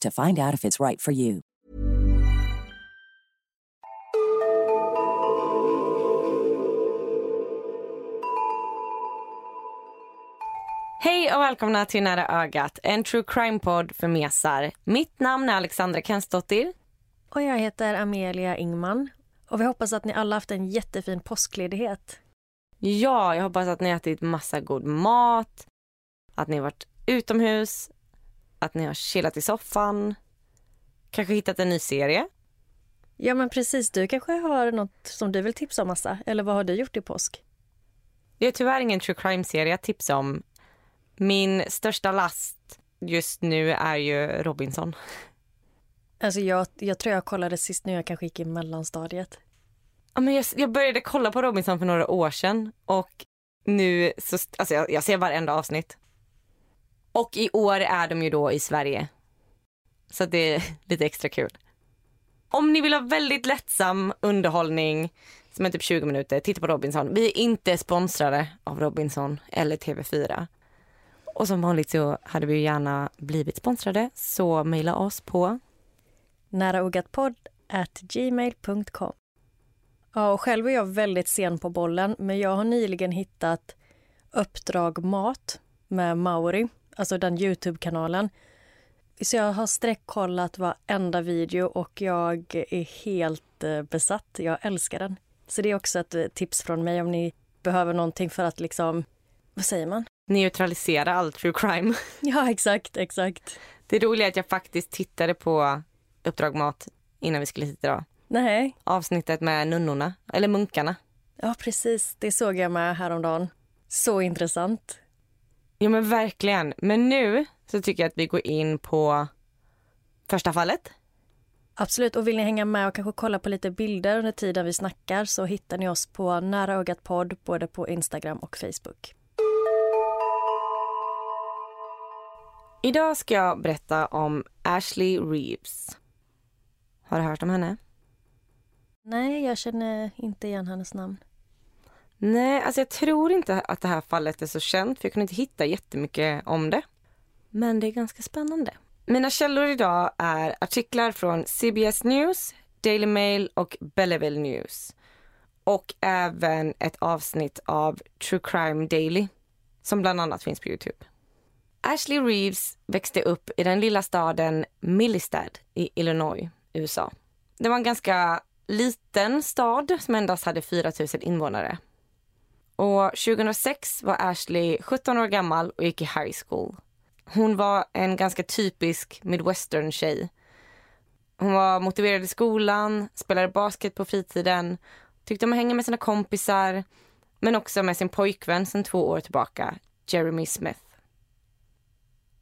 to find out if it's right for you. Hej och välkomna till Nära ögat, en true crime-podd för mesar. Mitt namn är Alexandra Kensdottir. Och jag heter Amelia Ingman. Och vi hoppas att ni alla haft en jättefin påskledighet. Ja, jag hoppas att ni har ätit massa god mat, att ni varit utomhus, att ni har chillat i soffan, kanske hittat en ny serie. Ja men precis, du kanske har något som du vill tipsa om massa. Eller vad har du gjort i påsk? Det är tyvärr ingen true crime-serie att tipsa om. Min största last just nu är ju Robinson. Alltså jag, jag tror jag kollade sist när jag kanske gick i mellanstadiet. Ja, men jag, jag började kolla på Robinson för några år sedan och nu så, alltså jag, jag ser varenda avsnitt. Och i år är de ju då i Sverige. Så det är lite extra kul. Om ni vill ha väldigt lättsam underhållning som är typ 20 minuter, titta på Robinson. Vi är inte sponsrade av Robinson eller TV4. Och som vanligt så hade vi ju gärna blivit sponsrade så mejla oss på Näraogatpodd gmail.com. Ja, och själv är jag väldigt sen på bollen, men jag har nyligen hittat Uppdrag Mat med Mauri, alltså den Youtube-kanalen. Så jag har sträckkollat varenda video och jag är helt eh, besatt. Jag älskar den. Så det är också ett eh, tips från mig om ni behöver någonting för att liksom, vad säger man? neutralisera all true crime. Ja, exakt, exakt. Det roliga är att jag faktiskt tittade på Uppdrag Mat innan vi skulle hit idag. Nej. Avsnittet med nunnorna, eller munkarna. Ja, precis. Det såg jag med häromdagen. Så intressant. Ja men verkligen. Men nu så tycker jag att vi går in på första fallet. Absolut. Och vill ni hänga med och kanske kolla på lite bilder under tiden vi snackar så hittar ni oss på Nära ögat podd både på Instagram och Facebook. Idag ska jag berätta om Ashley Reeves. Har du hört om henne? Nej, jag känner inte igen hennes namn. Nej, alltså jag tror inte att det här fallet är så känt för jag kunde inte hitta jättemycket om det. Men det är ganska spännande. Mina källor idag är artiklar från CBS News, Daily Mail och Belleville News. Och även ett avsnitt av True Crime Daily som bland annat finns på Youtube. Ashley Reeves växte upp i den lilla staden Millistad i Illinois, USA. Det var en ganska liten stad som endast hade 4 000 invånare. Och 2006 var Ashley 17 år gammal och gick i high school. Hon var en ganska typisk midwestern tjej. Hon var motiverad i skolan, spelade basket på fritiden, tyckte om att hänga med sina kompisar men också med sin pojkvän sedan två år tillbaka, Jeremy Smith.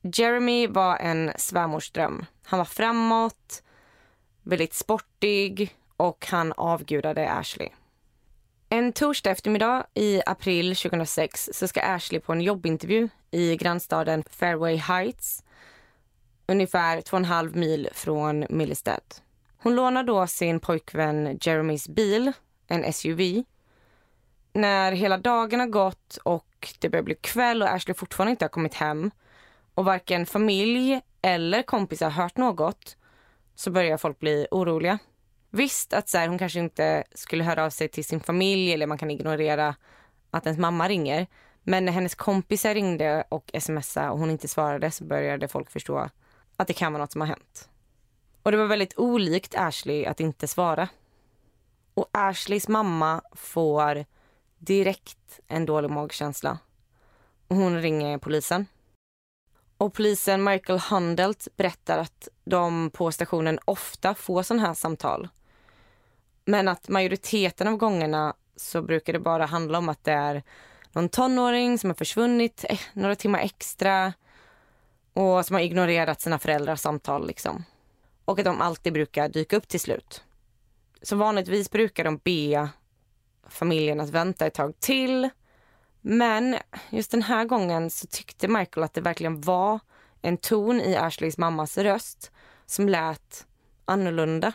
Jeremy var en svärmorsdröm. Han var framåt, väldigt sportig och han avgudade Ashley. En torsdag eftermiddag i april 2006 så ska Ashley på en jobbintervju i grannstaden Fairway Heights, ungefär två och en halv mil från Millistad. Hon lånar då sin pojkvän Jeremys bil, en SUV. När hela dagen har gått och det börjar bli kväll och Ashley fortfarande inte har kommit hem och varken familj eller kompisar har hört något så börjar folk bli oroliga. Visst att så här, hon kanske inte skulle höra av sig till sin familj eller man kan ignorera att ens mamma ringer. Men när hennes kompisar ringde och smsade och hon inte svarade så började folk förstå att det kan vara något som har hänt. Och det var väldigt olikt Ashley att inte svara. Och Ashleys mamma får direkt en dålig magkänsla. Och hon ringer polisen. Och polisen Michael Hundelt berättar att de på stationen ofta får sådana här samtal. Men att majoriteten av gångerna så brukar det bara handla om att det är någon tonåring som har försvunnit eh, några timmar extra och som har ignorerat sina föräldrars samtal. Liksom. Och att de alltid brukar dyka upp till slut. Så vanligtvis brukar de be familjen att vänta ett tag till. Men just den här gången så tyckte Michael att det verkligen var en ton i Ashleys mammas röst som lät annorlunda.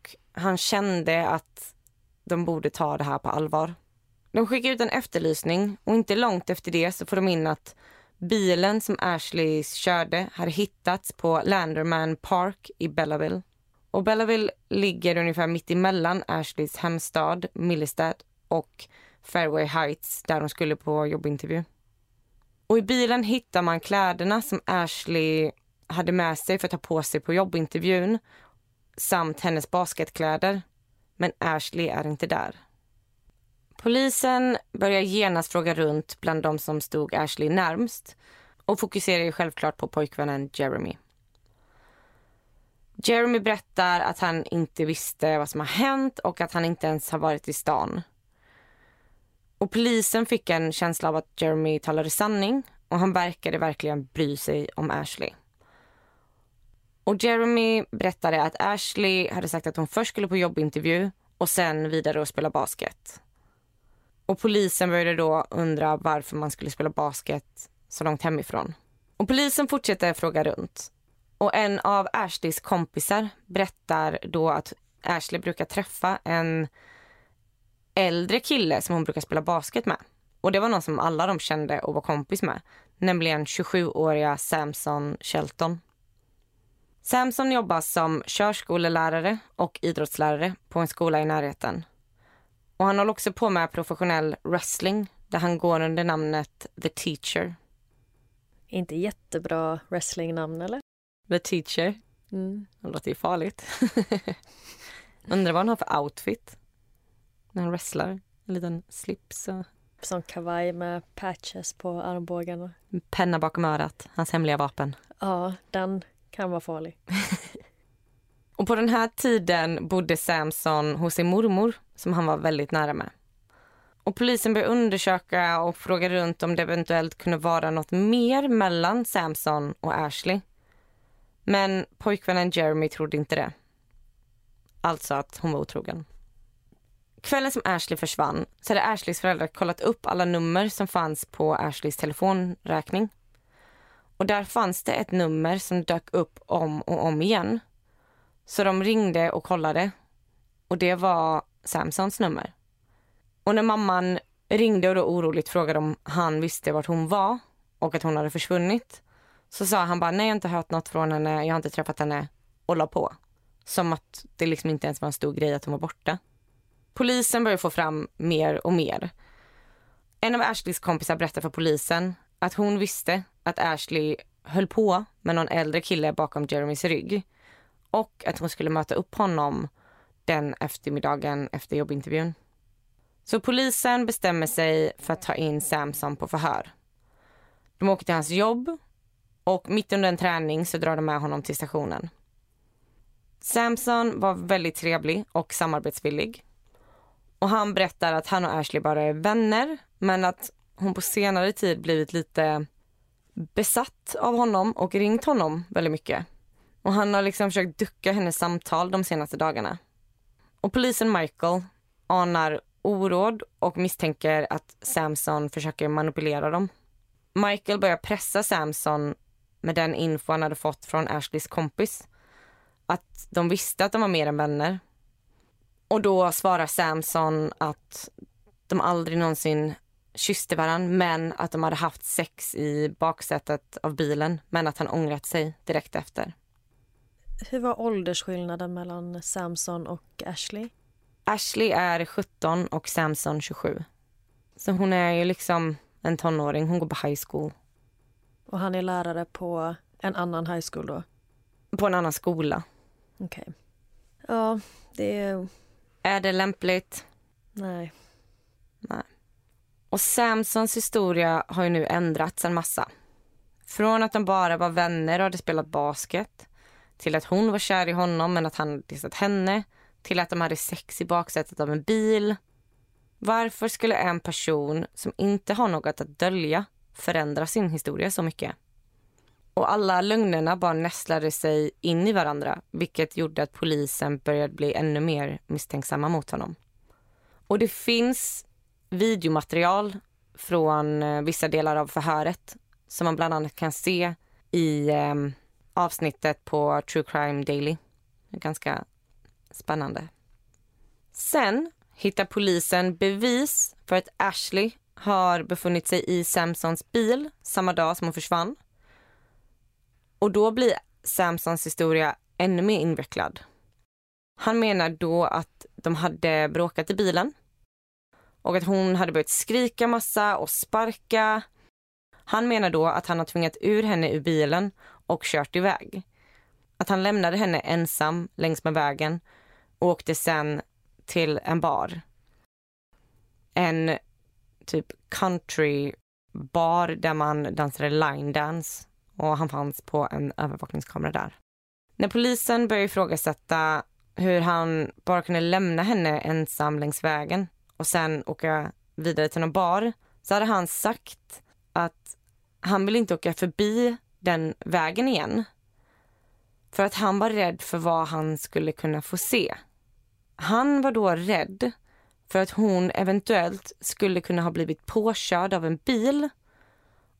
Och han kände att de borde ta det här på allvar. De skickar ut en efterlysning och inte långt efter det så får de in att bilen som Ashley körde hade hittats på Landerman Park i Bellaville. Och Bellaville ligger ungefär mitt emellan Ashleys hemstad Millestad och Fairway Heights där de skulle på jobbintervju. Och i bilen hittar man kläderna som Ashley hade med sig för att ta på sig på jobbintervjun samt hennes basketkläder. Men Ashley är inte där. Polisen börjar genast fråga runt bland de som stod Ashley närmst och fokuserar ju självklart på pojkvännen Jeremy. Jeremy berättar att han inte visste vad som har hänt och att han inte ens har varit i stan. Och polisen fick en känsla av att Jeremy talade sanning och han verkade verkligen bry sig om Ashley. Och Jeremy berättade att Ashley hade sagt att hon först skulle på jobbintervju och sen vidare och spela basket. Och polisen började då undra varför man skulle spela basket så långt hemifrån. Och polisen fortsätter fråga runt. Och en av Ashleys kompisar berättar då att Ashley brukar träffa en äldre kille som hon brukar spela basket med. Och det var någon som alla de kände och var kompis med. Nämligen 27-åriga Samson Shelton. Samson jobbar som körskolelärare och idrottslärare på en skola i närheten. Och han håller också på med professionell wrestling där han går under namnet The Teacher. Inte jättebra wrestlingnamn eller? The Teacher. Mm. Det låter ju farligt. Undrar vad han har för outfit när han wrestlar. En liten slips och Som kavaj med patches på armbågarna. penna bakom örat. Hans hemliga vapen. Ja, den kan vara farlig. Och på den här tiden bodde Samson hos sin mormor som han var väldigt nära med. Och polisen började undersöka och fråga runt om det eventuellt kunde vara något mer mellan Samson och Ashley. Men pojkvännen Jeremy trodde inte det. Alltså att hon var otrogen. Kvällen som Ashley försvann så hade Ashleys föräldrar kollat upp alla nummer som fanns på Ashleys telefonräkning. Och där fanns det ett nummer som dök upp om och om igen. Så de ringde och kollade och det var Samsons nummer. Och när mamman ringde och då oroligt frågade om han visste vart hon var och att hon hade försvunnit så sa han bara nej jag har inte hört något från henne, jag har inte träffat henne och la på. Som att det liksom inte ens var en stor grej att hon var borta. Polisen började få fram mer och mer. En av Ashleys kompisar berättade för polisen att hon visste att Ashley höll på med någon äldre kille bakom Jeremys rygg och att hon skulle möta upp honom den eftermiddagen efter jobbintervjun. Så polisen bestämmer sig för att ta in Samson på förhör. De åker till hans jobb och mitt under en träning så drar de med honom till stationen. Samson var väldigt trevlig och samarbetsvillig. Och han berättar att han och Ashley bara är vänner men att hon på senare tid blivit lite besatt av honom och ringt honom väldigt mycket. Och han har liksom försökt ducka hennes samtal de senaste dagarna. Och polisen Michael anar oråd och misstänker att Samson försöker manipulera dem. Michael börjar pressa Samson med den info han hade fått från Ashleys kompis. Att de visste att de var mer än vänner. Och då svarar Samson att de aldrig någonsin kysste varandra men att de hade haft sex i baksätet av bilen men att han ångrat sig direkt efter. Hur var åldersskillnaden mellan Samson och Ashley? Ashley är 17 och Samson 27. Så hon är ju liksom en tonåring. Hon går på high school. Och han är lärare på en annan high school då? på en annan skola. Okej. Okay. Ja, det är... Är det lämpligt? Nej. Nej. Och Samsons historia har ju nu ändrats en massa. Från att de bara var vänner och hade spelat basket till att hon var kär i honom men att han hade dissat henne till att de hade sex i baksätet av en bil. Varför skulle en person som inte har något att dölja förändra sin historia så mycket? Och alla lögnerna bara nästlade sig in i varandra vilket gjorde att polisen började bli ännu mer misstänksamma mot honom. Och det finns videomaterial från eh, vissa delar av förhöret som man bland annat kan se i eh, avsnittet på True Crime Daily. Ganska spännande. Sen hittar polisen bevis för att Ashley har befunnit sig i Samsons bil samma dag som hon försvann. Och då blir Samsons historia ännu mer invecklad. Han menar då att de hade bråkat i bilen och att hon hade börjat skrika massa och sparka. Han menar då att han har tvingat ur henne ur bilen och kört iväg. Att han lämnade henne ensam längs med vägen och åkte sen till en bar. En typ country bar där man dansade line dance och han fanns på en övervakningskamera där. När polisen började ifrågasätta hur han bara kunde lämna henne ensam längs vägen och sen åka vidare till någon bar så hade han sagt att han vill inte åka förbi den vägen igen. För att han var rädd för vad han skulle kunna få se. Han var då rädd för att hon eventuellt skulle kunna ha blivit påkörd av en bil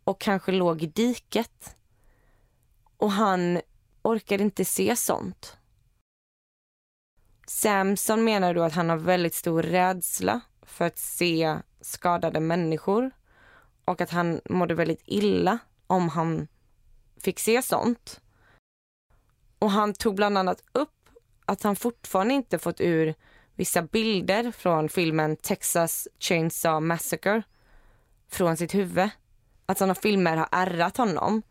och kanske låg i diket. Och han orkade inte se sånt. Samson menar då att han har väldigt stor rädsla för att se skadade människor och att han mådde väldigt illa om han fick se sånt. Och han tog bland annat upp att han fortfarande inte fått ur vissa bilder från filmen Texas Chainsaw Massacre från sitt huvud. Att sådana filmer har ärrat honom.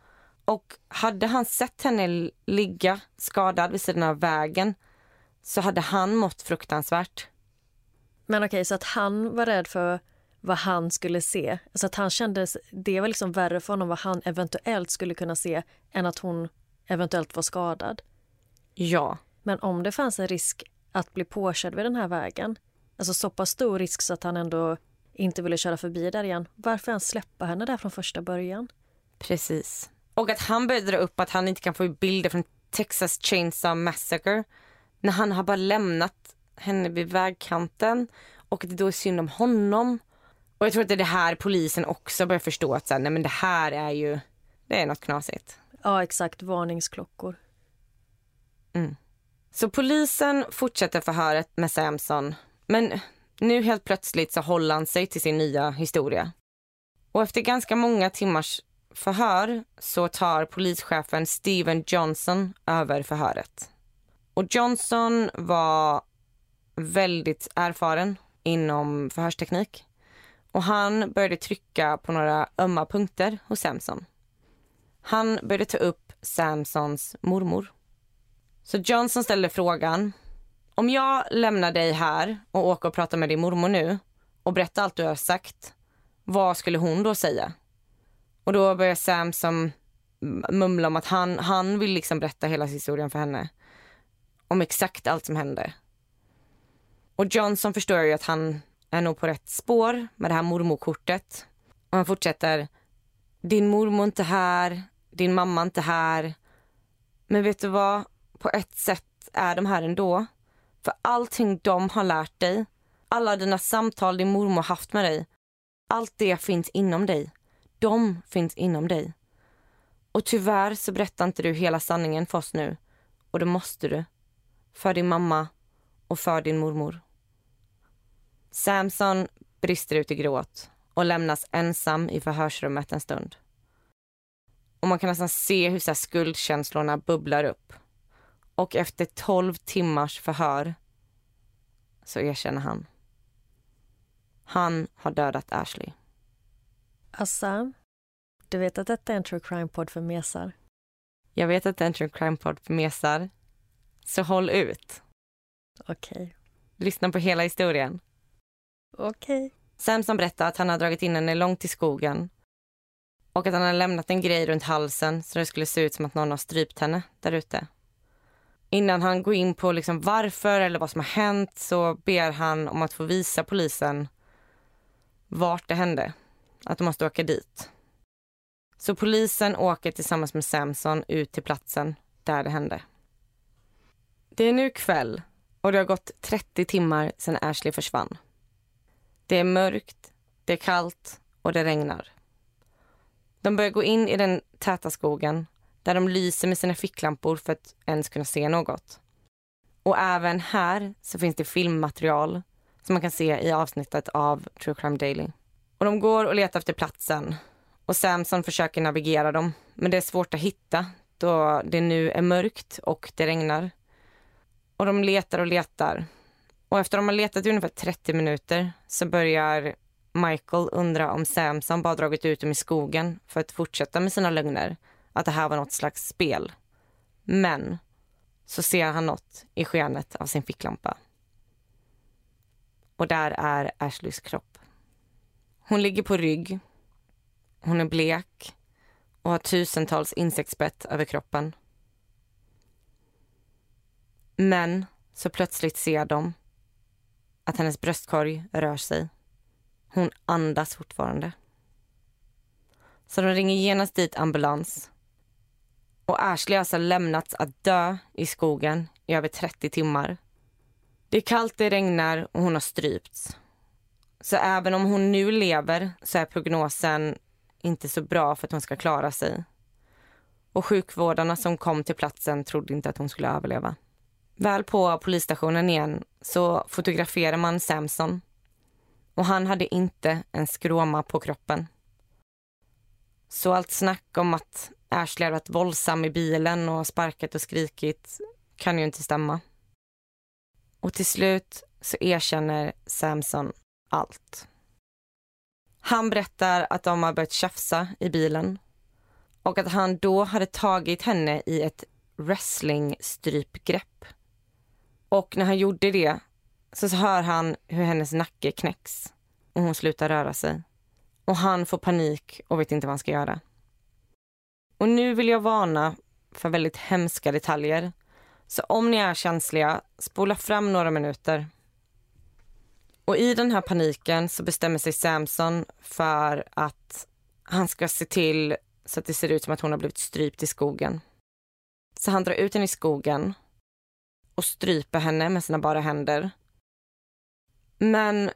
Och hade han sett henne ligga skadad vid sidan av vägen så hade han mått fruktansvärt. Men okej, så att han var rädd för vad han skulle se. Alltså att han kände, det var liksom värre för honom vad han eventuellt skulle kunna se än att hon eventuellt var skadad. Ja. Men om det fanns en risk att bli påkörd vid den här vägen, alltså så pass stor risk så att han ändå inte ville köra förbi där igen, varför ens släppa henne där från första början? Precis. Och att han började dra upp att han inte kan få bilder från Texas Chainsaw Massacre när han har bara lämnat henne vid vägkanten och det då är synd om honom. Och jag tror att det är det här polisen också börjar förstå att så här, nej men det här är ju, det är något knasigt. Ja exakt, varningsklockor. Mm. Så polisen fortsätter förhöret med Samson. Men nu helt plötsligt så håller han sig till sin nya historia. Och efter ganska många timmars förhör så tar polischefen Steven Johnson över förhöret. Och Johnson var väldigt erfaren inom förhörsteknik. Och han började trycka på några ömma punkter hos Samson. Han började ta upp Samsons mormor. Så Johnson ställde frågan. Om jag lämnar dig här och åker och pratar med din mormor nu och berättar allt du har sagt, vad skulle hon då säga? Och då börjar Samson mumla om att han, han vill liksom berätta hela historien för henne. Om exakt allt som hände. Och Johnson förstår ju att han är nog på rätt spår med det här mormorkortet. Och han fortsätter. Din mormor inte här, din mamma inte här. Men vet du vad? På ett sätt är de här ändå. För allting de har lärt dig, alla dina samtal din mormor haft med dig, allt det finns inom dig. De finns inom dig. Och tyvärr så berättar inte du hela sanningen för oss nu. Och det måste du. För din mamma och för din mormor. Samson brister ut i gråt och lämnas ensam i förhörsrummet en stund. Och man kan nästan se hur så skuldkänslorna bubblar upp. Och efter tolv timmars förhör så erkänner han. Han har dödat Ashley. Assa, du vet att detta är en true crime-podd för mesar? Jag vet att det är en true crime-podd mesar, så håll ut. Okej. Lyssna på hela historien. Okej. Samson berättar att han har dragit in henne långt i skogen och att han har lämnat en grej runt halsen så det skulle se ut som att någon har strypt henne där ute. Innan han går in på liksom varför eller vad som har hänt så ber han om att få visa polisen vart det hände. Att de måste åka dit. Så polisen åker tillsammans med Samson ut till platsen där det hände. Det är nu kväll och det har gått 30 timmar sedan Ashley försvann. Det är mörkt, det är kallt och det regnar. De börjar gå in i den täta skogen där de lyser med sina ficklampor för att ens kunna se något. Och även här så finns det filmmaterial som man kan se i avsnittet av True Crime Daily. Och de går och letar efter platsen och Samson försöker navigera dem men det är svårt att hitta då det nu är mörkt och det regnar. Och de letar och letar. Och efter de har letat i ungefär 30 minuter så börjar Michael undra om Samson bara dragit ut dem i skogen för att fortsätta med sina lögner. Att det här var något slags spel. Men så ser han något i skenet av sin ficklampa. Och där är Ashleys kropp. Hon ligger på rygg. Hon är blek och har tusentals insektsbett över kroppen. Men så plötsligt ser de att hennes bröstkorg rör sig. Hon andas fortfarande. Så de ringer genast dit ambulans. Och Ashley har alltså lämnats att dö i skogen i över 30 timmar. Det är kallt, det regnar och hon har strypts. Så även om hon nu lever så är prognosen inte så bra för att hon ska klara sig. Och sjukvårdarna som kom till platsen trodde inte att hon skulle överleva. Väl på polisstationen igen så fotograferar man Samson. Och han hade inte en skråma på kroppen. Så allt snack om att Ashley hade varit våldsam i bilen och sparkat och skrikit kan ju inte stämma. Och till slut så erkänner Samson allt. Han berättar att de har börjat tjafsa i bilen och att han då hade tagit henne i ett wrestlingstrypgrepp. Och när han gjorde det så hör han hur hennes nacke knäcks och hon slutar röra sig. Och han får panik och vet inte vad han ska göra. Och nu vill jag varna för väldigt hemska detaljer. Så om ni är känsliga, spola fram några minuter. Och i den här paniken så bestämmer sig Samson för att han ska se till så att det ser ut som att hon har blivit strypt i skogen. Så han drar ut henne i skogen och stryper henne med sina bara händer. Men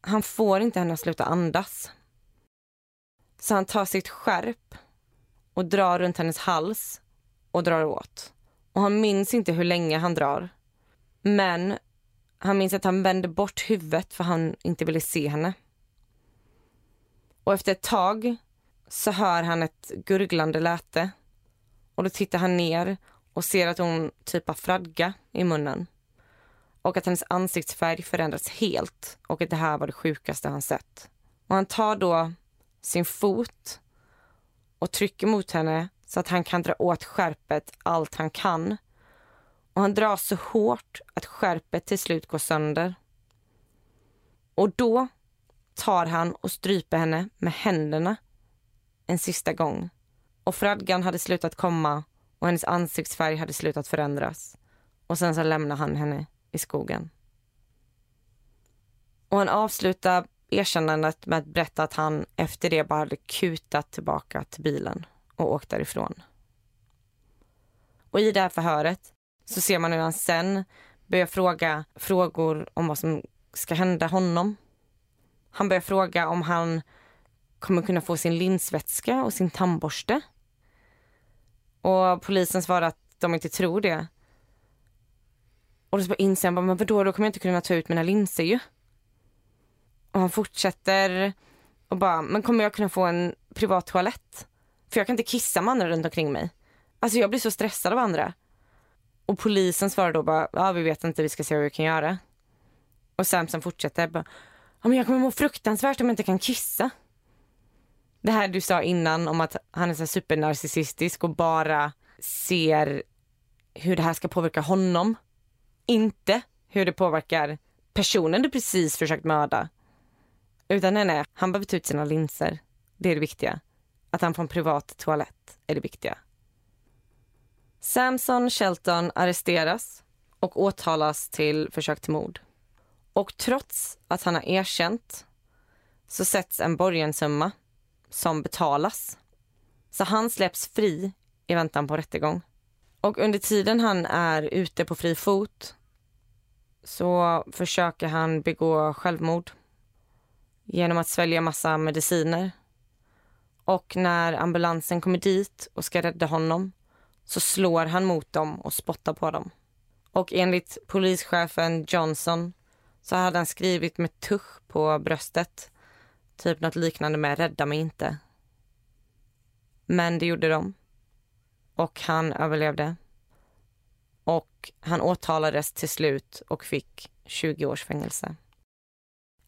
han får inte henne att sluta andas. Så han tar sitt skärp och drar runt hennes hals och drar åt. Och han minns inte hur länge han drar. Men han minns att han vände bort huvudet för han inte ville se henne. Och efter ett tag så hör han ett gurglande läte. Och då tittar han ner och ser att hon typ har fradga i munnen. Och att hennes ansiktsfärg förändrats helt och att det här var det sjukaste han sett. Och han tar då sin fot och trycker mot henne så att han kan dra åt skärpet allt han kan. Och han drar så hårt att skärpet till slut går sönder. Och då tar han och stryper henne med händerna en sista gång. Och fradgan hade slutat komma och hennes ansiktsfärg hade slutat förändras. Och sen så lämnade han henne i skogen. Och han avslutar erkännandet med att berätta att han efter det bara hade kutat tillbaka till bilen och åkt därifrån. Och i det här förhöret så ser man hur han sen börjar fråga frågor om vad som ska hända honom. Han börjar fråga om han kommer kunna få sin linsvätska och sin tandborste. Och polisen svarar att de inte tror det. Och då inser han bara, men vadå, då kommer jag inte kunna ta ut mina linser ju. Och han fortsätter och bara, men kommer jag kunna få en privat toalett? För jag kan inte kissa med andra runt omkring mig. Alltså jag blir så stressad av andra. Och polisen svarar då bara, ja vi vet inte, vi ska se vad vi kan göra. Och Samson fortsätter bara, ja men jag kommer må fruktansvärt om jag inte kan kissa. Det här du sa innan om att han är så supernarcissistisk och bara ser hur det här ska påverka honom. Inte hur det påverkar personen du precis försökt mörda. Utan nej, nej, han behöver ta ut sina linser. Det är det viktiga. Att han får en privat toalett är det viktiga. Samson Shelton arresteras och åtalas till försök till mord. Och trots att han har erkänt så sätts en borgensumma som betalas. Så han släpps fri i väntan på rättegång. Och under tiden han är ute på fri fot så försöker han begå självmord genom att svälja massa mediciner. Och när ambulansen kommer dit och ska rädda honom så slår han mot dem och spottar på dem. Och enligt polischefen Johnson så hade han skrivit med tusch på bröstet. Typ något liknande med rädda mig inte. Men det gjorde de. Och han överlevde. Och han åtalades till slut och fick 20 års fängelse.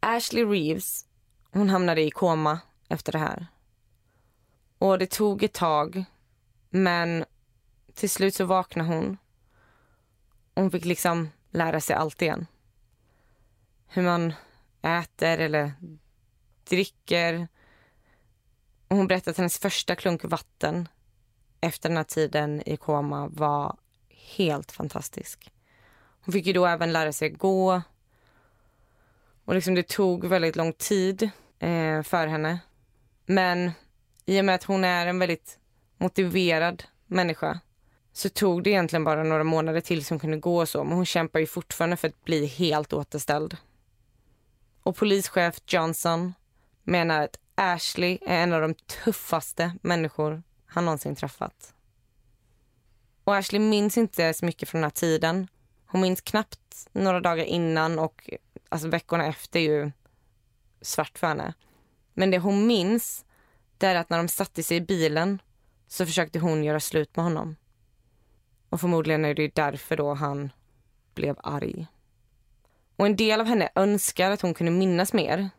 Ashley Reeves, hon hamnade i koma efter det här. Och det tog ett tag, men till slut så vaknade hon. Hon fick liksom lära sig allt igen. Hur man äter eller dricker. Och hon berättade att hennes första klunk vatten efter den här tiden i koma var helt fantastisk. Hon fick ju då även lära sig gå. Och liksom det tog väldigt lång tid eh, för henne. Men i och med att hon är en väldigt motiverad människa så tog det egentligen bara några månader till som kunde gå så. Men hon kämpar ju fortfarande för att bli helt återställd. Och polischef Johnson menar att Ashley är en av de tuffaste människor han någonsin träffat. Och Ashley minns inte så mycket från den här tiden. Hon minns knappt några dagar innan och alltså veckorna efter är ju svart för henne. Men det hon minns det är att när de satte sig i bilen så försökte hon göra slut med honom. Och förmodligen är det därför då han blev arg. Och en del av henne önskar att hon kunde minnas mer.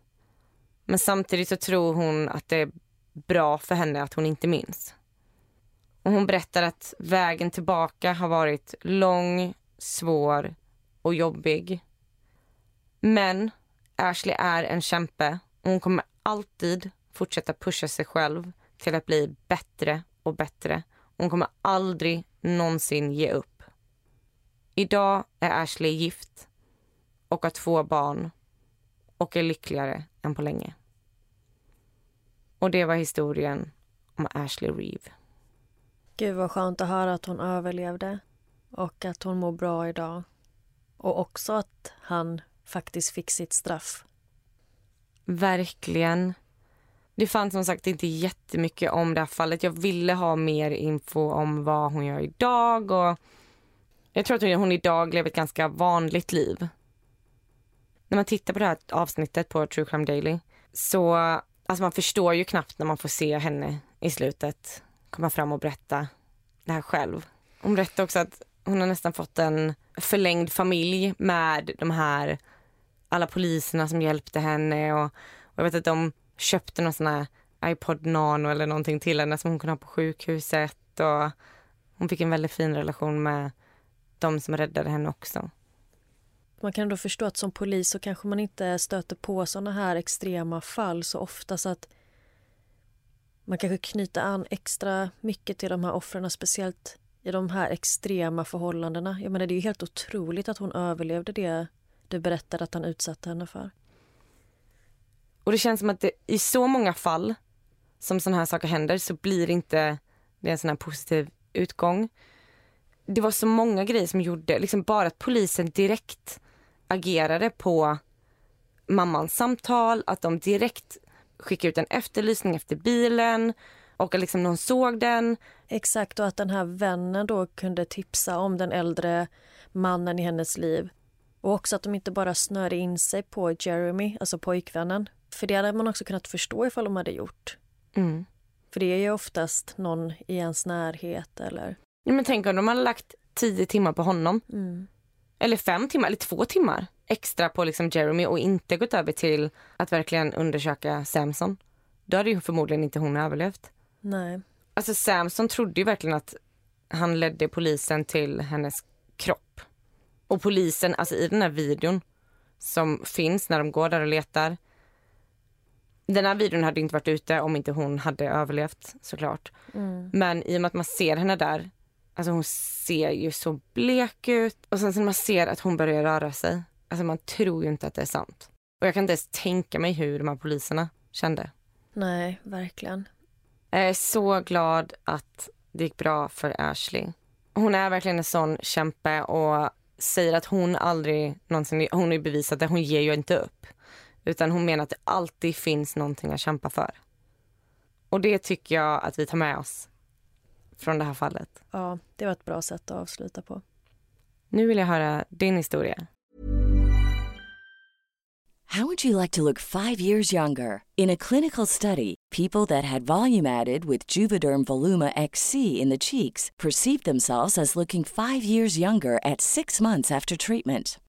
Men samtidigt så tror hon att det är bra för henne att hon inte minns. Och hon berättar att vägen tillbaka har varit lång, svår och jobbig. Men Ashley är en kämpe och hon kommer alltid fortsätta pusha sig själv till att bli bättre och bättre. Hon kommer aldrig någonsin ge upp. Idag är Ashley gift och har två barn och är lyckligare än på länge. Och det var historien om Ashley Reeve. Gud vad skönt att höra att hon överlevde och att hon mår bra idag. Och också att han faktiskt fick sitt straff. Verkligen. Det fanns som sagt inte jättemycket om det här fallet. Jag ville ha mer info om vad hon gör idag och jag tror att hon idag lever ett ganska vanligt liv. När man tittar på det här avsnittet på True Crime Daily så alltså man förstår ju knappt när man får se henne i slutet komma fram och berätta det här själv. Hon berättade också att hon har nästan fått en förlängd familj med de här alla poliserna som hjälpte henne och, och jag vet att de köpte någon sån här iPod Nano eller någonting till henne som hon kunde ha på sjukhuset och hon fick en väldigt fin relation med de som räddade henne också. Man kan då förstå att som polis så kanske man inte stöter på såna här extrema fall så ofta så att man kanske knyter an extra mycket till de här offren, speciellt i de här extrema förhållandena. Jag menar, det är ju helt otroligt att hon överlevde det du berättade att han utsatte henne för. Och det känns som att det, i så många fall som sådana här saker händer så blir inte det en sån här positiv utgång. Det var så många grejer som gjorde, liksom bara att polisen direkt agerade på mammans samtal, att de direkt skickade ut en efterlysning efter bilen och att liksom någon såg den. Exakt, och att den här vännen då kunde tipsa om den äldre mannen i hennes liv. Och också att de inte bara snörde in sig på Jeremy, alltså pojkvännen. För det hade man också kunnat förstå ifall de hade gjort. Mm. För det är ju oftast någon i ens närhet eller... Ja, men tänk om de hade lagt tio timmar på honom. Mm. Eller fem timmar, eller två timmar extra på liksom Jeremy och inte gått över till att verkligen undersöka Samson. Då hade ju förmodligen inte hon överlevt. Nej. Alltså Samson trodde ju verkligen att han ledde polisen till hennes kropp. Och polisen, alltså i den här videon som finns när de går där och letar. Den här videon hade inte varit ute om inte hon hade överlevt såklart. Mm. Men i och med att man ser henne där, alltså hon ser ju så blek ut. Och sen när man ser att hon börjar röra sig, alltså man tror ju inte att det är sant. Och jag kan inte ens tänka mig hur de här poliserna kände. Nej, verkligen. Jag är så glad att det gick bra för Ashley. Hon är verkligen en sån kämpe och säger att hon aldrig någonsin, hon har bevisat det, hon ger ju inte upp. Utan hon menar att det alltid finns någonting att kämpa för. Och det tycker jag att vi tar med oss från det här fallet. Ja, det var ett bra sätt att avsluta på. Nu vill jag höra din historia. How would you like to look five years younger? In a clinical study, people that had volume added with Juvederm Voluma XC in the cheeks perceived themselves as looking five years younger at six months after treatment.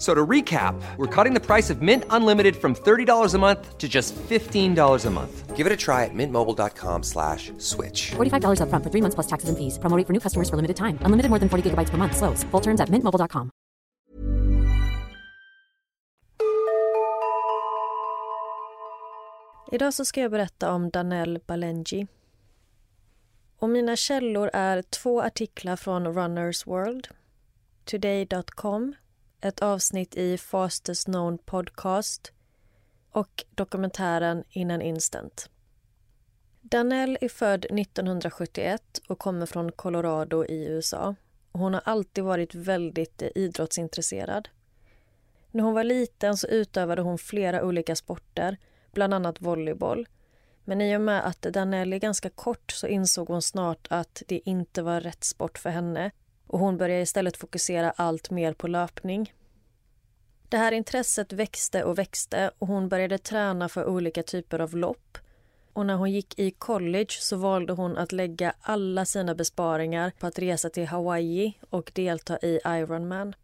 So to recap, we're cutting the price of Mint Unlimited from $30 a month to just $15 a month. Give it a try at mintmobile.com slash switch. $45 up front for three months plus taxes and fees. Promoting for new customers for limited time. Unlimited more than 40 gigabytes per month. Slows. Full terms at mintmobile.com. Idag så ska jag berätta om Danell Balenji. Och mina källor är två artiklar från Runners World, Today.com ett avsnitt i Fastest Known Podcast och dokumentären In an Instant. Danell är född 1971 och kommer från Colorado i USA. Hon har alltid varit väldigt eh, idrottsintresserad. När hon var liten så utövade hon flera olika sporter, bland annat volleyboll. Men i och med att Danell är ganska kort så insåg hon snart att det inte var rätt sport för henne och hon började istället fokusera allt mer på löpning. Det här intresset växte och växte och hon började träna för olika typer av lopp. Och när hon gick i college så valde hon att lägga alla sina besparingar på att resa till Hawaii och delta i Ironman.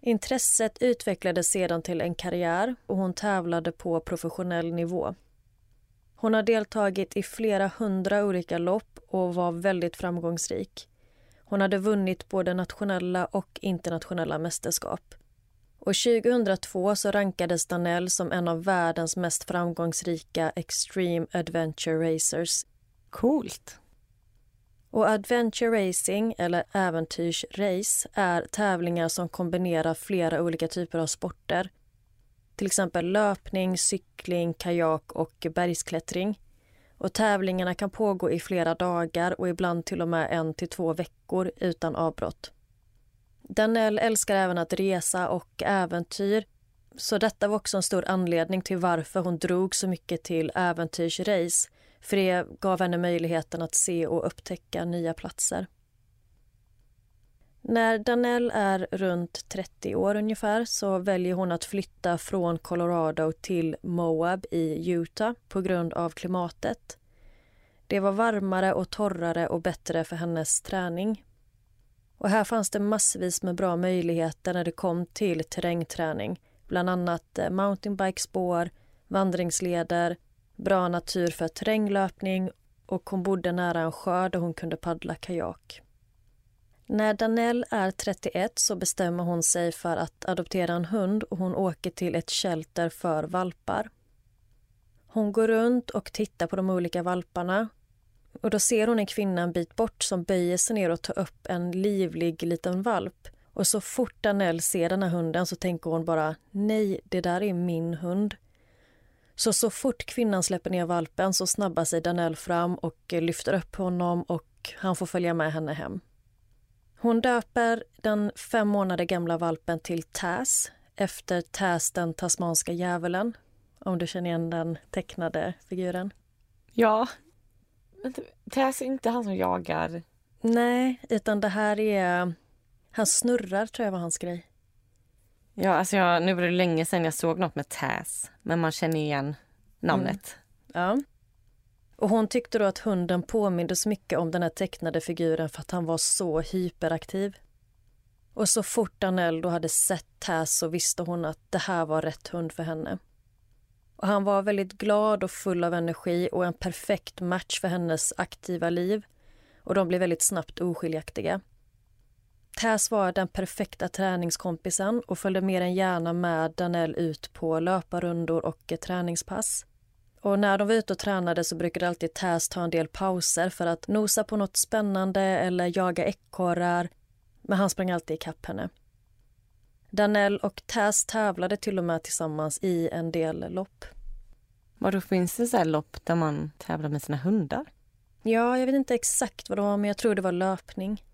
Intresset utvecklades sedan till en karriär och hon tävlade på professionell nivå. Hon har deltagit i flera hundra olika lopp och var väldigt framgångsrik. Hon hade vunnit både nationella och internationella mästerskap. Och 2002 så rankades Danell som en av världens mest framgångsrika Extreme Adventure Racers. Coolt! Och adventure racing, eller äventyrsrace, är tävlingar som kombinerar flera olika typer av sporter. Till exempel löpning, cykling, kajak och bergsklättring. Och tävlingarna kan pågå i flera dagar och ibland till och med en till två veckor utan avbrott. Danell älskar även att resa och äventyr. Så detta var också en stor anledning till varför hon drog så mycket till äventyrsrace. För det gav henne möjligheten att se och upptäcka nya platser. När Danell är runt 30 år ungefär så väljer hon att flytta från Colorado till Moab i Utah på grund av klimatet. Det var varmare och torrare och bättre för hennes träning. Och här fanns det massvis med bra möjligheter när det kom till terrängträning. Bland annat eh, mountainbikespår, vandringsleder, bra natur för terränglöpning och hon bodde nära en sjö där hon kunde paddla kajak. När Danell är 31 så bestämmer hon sig för att adoptera en hund och hon åker till ett shelter för valpar. Hon går runt och tittar på de olika valparna och då ser hon en kvinna en bit bort som böjer sig ner och tar upp en livlig liten valp. Och så fort Danell ser den här hunden så tänker hon bara nej, det där är min hund. Så så fort kvinnan släpper ner valpen så snabbar sig Danell fram och lyfter upp honom och han får följa med henne hem. Hon döper den fem månader gamla valpen till Taz efter Taz den tasmanska djävulen. Om du känner igen den tecknade figuren. Ja. Tess är inte han som jagar. Nej, utan det här är... Han snurrar, tror jag var hans grej. Ja, alltså jag, nu var det länge sedan jag såg något med Taz. Men man känner igen namnet. Ja. Och hon tyckte då att hunden påminde så mycket om den här tecknade figuren för att han var så hyperaktiv. Och så fort Danell då hade sett Taz så visste hon att det här var rätt hund för henne. Och han var väldigt glad och full av energi och en perfekt match för hennes aktiva liv. Och de blev väldigt snabbt oskiljaktiga. Taz var den perfekta träningskompisen och följde mer än gärna med Danell ut på löparrundor och träningspass. Och när de var ute och tränade så brukade alltid Taz ta en del pauser för att nosa på något spännande eller jaga ekorrar. Men han sprang alltid ikapp henne. Danell och Taz tävlade till och med tillsammans i en del lopp. Vadå, finns det så här lopp där man tävlar med sina hundar? Ja, jag vet inte exakt vad det var, men jag tror det var löpning.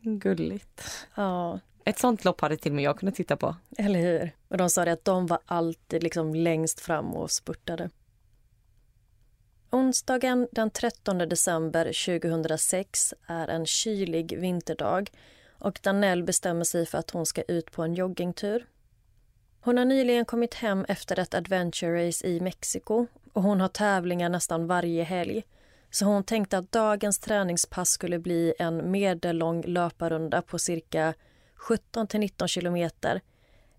Gulligt. Ja, Ett sånt lopp hade till och med jag kunnat titta på. eller hur? Och de sa det att de var alltid liksom längst fram och spurtade. Onsdagen den 13 december 2006 är en kylig vinterdag och Danell bestämmer sig för att hon ska ut på en joggingtur. Hon har nyligen kommit hem efter ett adventure race i Mexiko och hon har tävlingar nästan varje helg. Så hon tänkte att dagens träningspass skulle bli en medellång löparrunda på cirka 17 till 19 kilometer.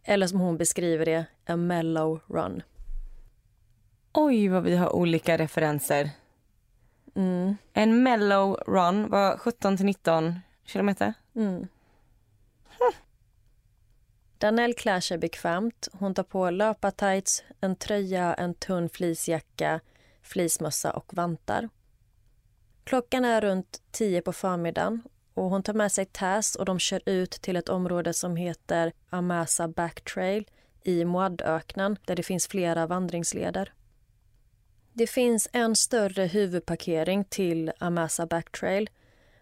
Eller som hon beskriver det, en mellow run. Oj, vad vi har olika referenser. Mm, En mellow run var 17 till 19 kilometer. mm. Danell klär sig bekvämt. Hon tar på löpartights, en tröja, en tunn fleecejacka, fleecemössa och vantar. Klockan är runt tio på förmiddagen och hon tar med sig Taz och de kör ut till ett område som heter Amasa Backtrail i Moadöknen där det finns flera vandringsleder. Det finns en större huvudparkering till Amasa Backtrail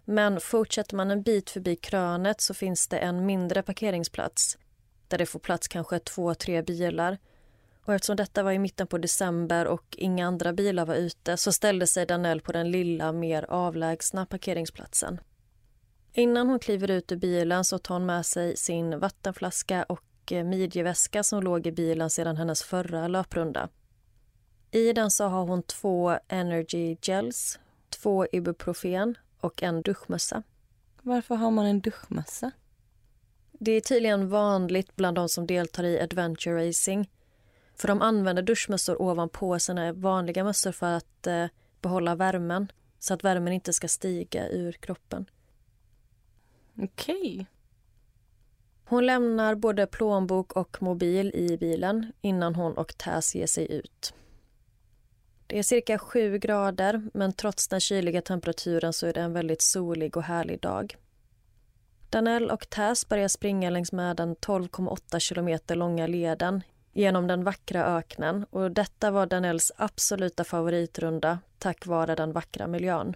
men fortsätter man en bit förbi krönet så finns det en mindre parkeringsplats där det får plats kanske två, tre bilar. Och eftersom detta var i mitten på december och inga andra bilar var ute så ställde sig Danell på den lilla, mer avlägsna parkeringsplatsen. Innan hon kliver ut ur bilen så tar hon med sig sin vattenflaska och eh, midjeväska som låg i bilen sedan hennes förra löprunda. I den så har hon två energy gels, två ibuprofen och en duschmössa. Varför har man en duschmössa? Det är tydligen vanligt bland de som deltar i adventure racing. För de använder duschmössor ovanpå sina vanliga mössor för att eh, behålla värmen så att värmen inte ska stiga ur kroppen. Okej. Hon lämnar både plånbok och mobil i bilen innan hon och Taz ger sig ut. Det är cirka sju grader, men trots den kyliga temperaturen så är det en väldigt solig och härlig dag. Danell och Täs börjar springa längs med den 12,8 kilometer långa leden genom den vackra öknen och detta var Danells absoluta favoritrunda tack vare den vackra miljön.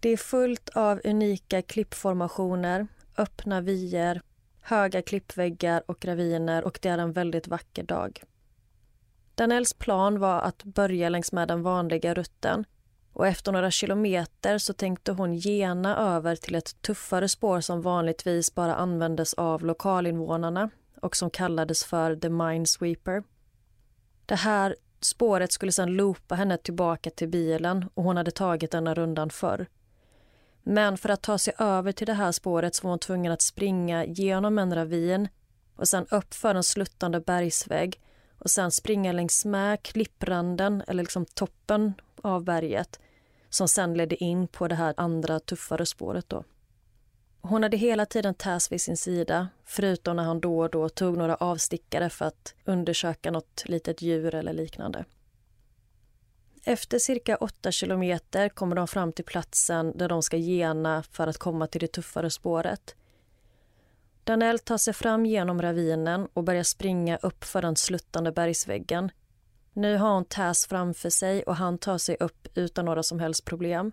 Det är fullt av unika klippformationer, öppna vyer, höga klippväggar och raviner och det är en väldigt vacker dag. Danells plan var att börja längs med den vanliga rutten och efter några kilometer så tänkte hon gena över till ett tuffare spår som vanligtvis bara användes av lokalinvånarna och som kallades för The Minesweeper. Det här spåret skulle sedan loopa henne tillbaka till bilen och hon hade tagit denna rundan förr. Men för att ta sig över till det här spåret så var hon tvungen att springa genom en ravin och sen uppför en sluttande bergsvägg och sen springa längs med klippranden, eller liksom toppen av berget som sen ledde in på det här andra tuffare spåret. Då. Hon hade hela tiden Taz vid sin sida förutom när han då och då tog några avstickare för att undersöka något litet djur eller liknande. Efter cirka åtta kilometer kommer de fram till platsen där de ska gena för att komma till det tuffare spåret. Danell tar sig fram genom ravinen och börjar springa upp för den sluttande bergsväggen. Nu har hon Taz framför sig och han tar sig upp utan några som helst problem.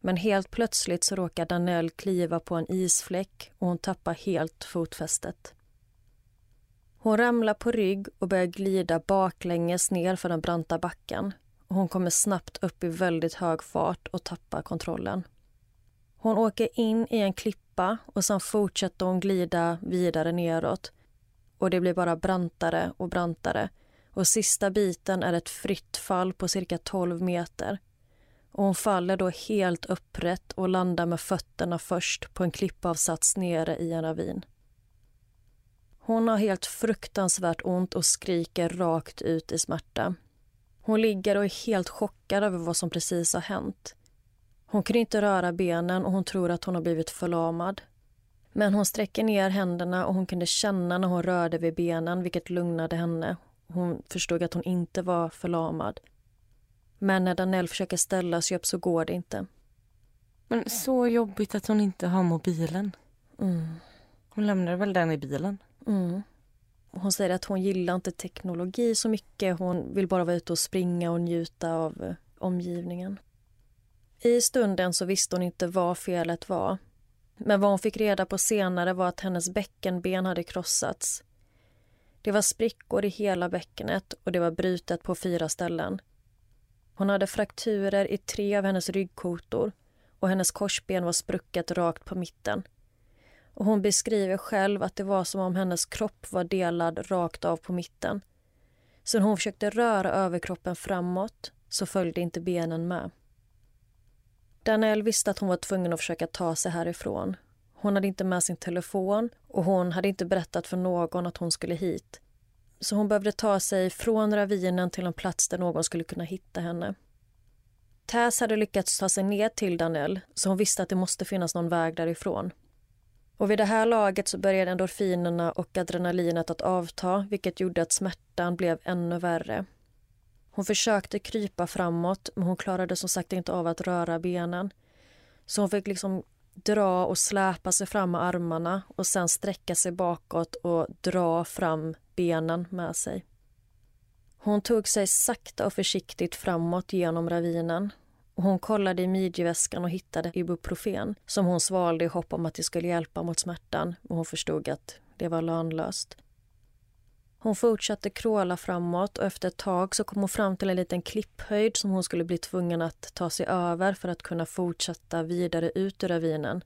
Men helt plötsligt så råkar Danell kliva på en isfläck och hon tappar helt fotfästet. Hon ramlar på rygg och börjar glida baklänges ner för den branta backen. Hon kommer snabbt upp i väldigt hög fart och tappar kontrollen. Hon åker in i en klippa och sen fortsätter hon glida vidare neråt. Och det blir bara brantare och brantare. Och sista biten är ett fritt fall på cirka 12 meter. Och hon faller då helt upprätt och landar med fötterna först på en klippavsats nere i en ravin. Hon har helt fruktansvärt ont och skriker rakt ut i smärta. Hon ligger och är helt chockad över vad som precis har hänt. Hon kan inte röra benen och hon tror att hon har blivit förlamad. Men hon sträcker ner händerna och hon kunde känna när hon rörde vid benen vilket lugnade henne. Hon förstod att hon inte var förlamad. Men när Danell försöker ställa sig upp så går det inte. Men så jobbigt att hon inte har mobilen. Mm. Hon lämnade väl den i bilen? Mm. Hon säger att hon gillar inte teknologi så mycket. Hon vill bara vara ute och springa och njuta av eh, omgivningen. I stunden så visste hon inte vad felet var. Men vad hon fick reda på senare var att hennes bäckenben hade krossats. Det var sprickor i hela bäckenet och det var brutet på fyra ställen. Hon hade frakturer i tre av hennes ryggkotor och hennes korsben var sprucket rakt på mitten. Och hon beskriver själv att det var som om hennes kropp var delad rakt av på mitten. Så när hon försökte röra överkroppen framåt så följde inte benen med. Danielle visste att hon var tvungen att försöka ta sig härifrån. Hon hade inte med sin telefon och hon hade inte berättat för någon att hon skulle hit. Så hon behövde ta sig från ravinen till en plats där någon skulle kunna hitta henne. Tess hade lyckats ta sig ner till Danell så hon visste att det måste finnas någon väg därifrån. Och vid det här laget så började endorfinerna och adrenalinet att avta vilket gjorde att smärtan blev ännu värre. Hon försökte krypa framåt men hon klarade som sagt inte av att röra benen. Så hon fick liksom dra och släpa sig fram med armarna och sen sträcka sig bakåt och dra fram benen med sig. Hon tog sig sakta och försiktigt framåt genom ravinen hon kollade i midjeväskan och hittade ibuprofen som hon svalde i hopp om att det skulle hjälpa mot smärtan och hon förstod att det var lönlöst. Hon fortsatte kråla framåt och efter ett tag så kom hon fram till en liten klipphöjd som hon skulle bli tvungen att ta sig över för att kunna fortsätta vidare ut ur ravinen.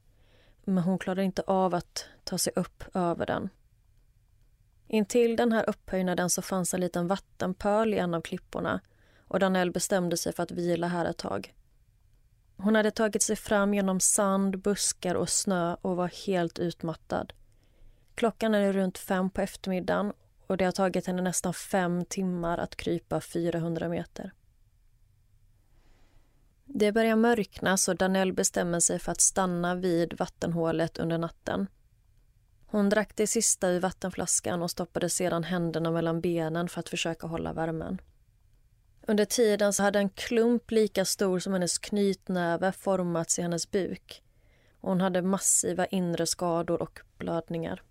Men hon klarade inte av att ta sig upp över den. Intill den här upphöjnaden så fanns en liten vattenpöl i en av klipporna och Danell bestämde sig för att vila här ett tag. Hon hade tagit sig fram genom sand, buskar och snö och var helt utmattad. Klockan är runt fem på eftermiddagen och det har tagit henne nästan fem timmar att krypa 400 meter. Det börjar mörkna så Danell bestämmer sig för att stanna vid vattenhålet under natten. Hon drack det sista ur vattenflaskan och stoppade sedan händerna mellan benen för att försöka hålla värmen. Under tiden så hade en klump lika stor som hennes knytnäve formats i hennes buk. hon hade massiva inre skador och blödningar.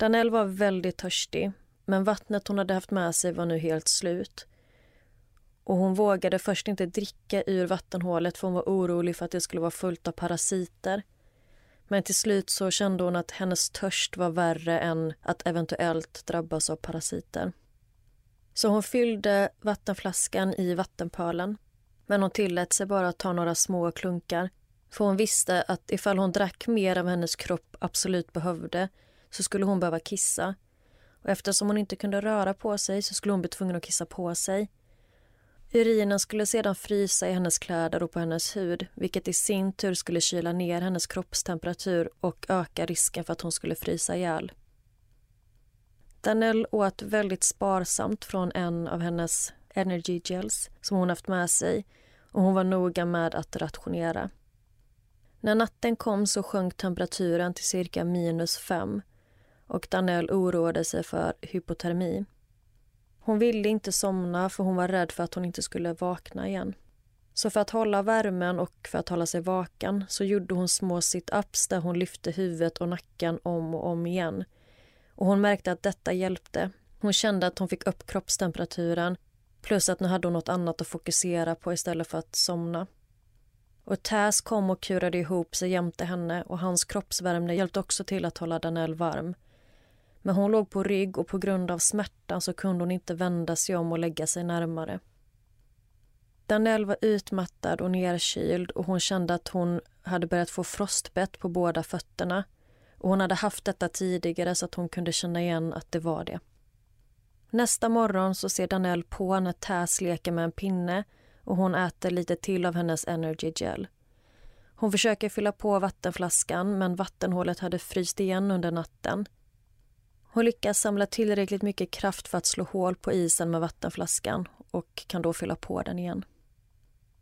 Danell var väldigt törstig, men vattnet hon hade haft med sig var nu helt slut. Och Hon vågade först inte dricka ur vattenhålet för hon var orolig för att det skulle vara fullt av parasiter. Men till slut så kände hon att hennes törst var värre än att eventuellt drabbas av parasiter. Så hon fyllde vattenflaskan i vattenpölen. Men hon tillät sig bara att ta några små klunkar. För hon visste att ifall hon drack mer av hennes kropp absolut behövde så skulle hon behöva kissa. Och eftersom hon inte kunde röra på sig så skulle hon bli tvungen att kissa på sig. Urinen skulle sedan frysa i hennes kläder och på hennes hud vilket i sin tur skulle kyla ner hennes kroppstemperatur och öka risken för att hon skulle frysa ihjäl. Danell åt väldigt sparsamt från en av hennes energy gels som hon haft med sig och hon var noga med att rationera. När natten kom så sjönk temperaturen till cirka minus fem och Danell oroade sig för hypotermi. Hon ville inte somna för hon var rädd för att hon inte skulle vakna igen. Så för att hålla värmen och för att hålla sig vaken så gjorde hon små sit-ups där hon lyfte huvudet och nacken om och om igen. Och hon märkte att detta hjälpte. Hon kände att hon fick upp kroppstemperaturen plus att nu hade hon något annat att fokusera på istället för att somna. Och Taz kom och kurade ihop sig jämte henne och hans kroppsvärme hjälpte också till att hålla Danelle varm. Men hon låg på rygg och på grund av smärtan så kunde hon inte vända sig om och lägga sig närmare. Danelle var utmattad och nerkyld och hon kände att hon hade börjat få frostbett på båda fötterna. Och hon hade haft detta tidigare så att hon kunde känna igen att det var det. Nästa morgon så ser Danelle på när Täs leker med en pinne och hon äter lite till av hennes energy gel. Hon försöker fylla på vattenflaskan men vattenhålet hade fryst igen under natten. Hon lyckas samla tillräckligt mycket kraft för att slå hål på isen med vattenflaskan och kan då fylla på den igen.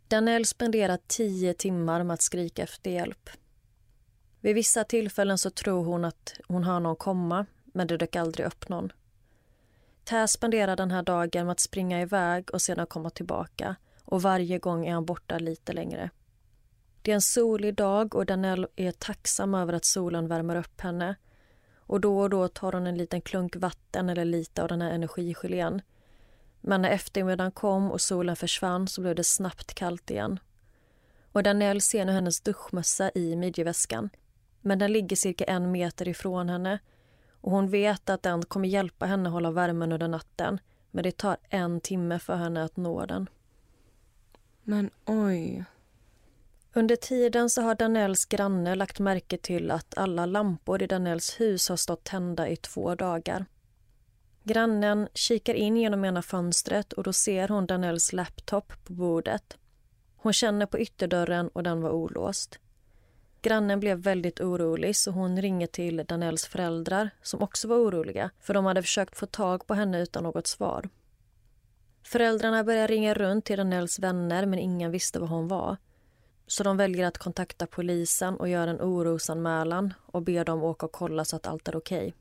Danelle spenderar tio timmar med att skrika efter hjälp. Vid vissa tillfällen så tror hon att hon hör någon komma, men det dök aldrig upp någon. Taz spenderar den här dagen med att springa iväg och sedan komma tillbaka och varje gång är han borta lite längre. Det är en solig dag och Danelle är tacksam över att solen värmer upp henne. Och Då och då tar hon en liten klunk vatten eller lite av den här energigelén men när eftermiddagen kom och solen försvann så blev det snabbt kallt igen. Och Danell ser nu hennes duschmössa i midjeväskan. Men den ligger cirka en meter ifrån henne och hon vet att den kommer hjälpa henne hålla värmen under natten. Men det tar en timme för henne att nå den. Men oj. Under tiden så har Danells granne lagt märke till att alla lampor i Danells hus har stått tända i två dagar. Grannen kikar in genom ena fönstret och då ser hon Danells laptop på bordet. Hon känner på ytterdörren och den var olåst. Grannen blev väldigt orolig så hon ringer till Danells föräldrar som också var oroliga för de hade försökt få tag på henne utan något svar. Föräldrarna börjar ringa runt till Danells vänner men ingen visste var hon var. Så de väljer att kontakta polisen och göra en orosanmälan och ber dem åka och kolla så att allt är okej. Okay.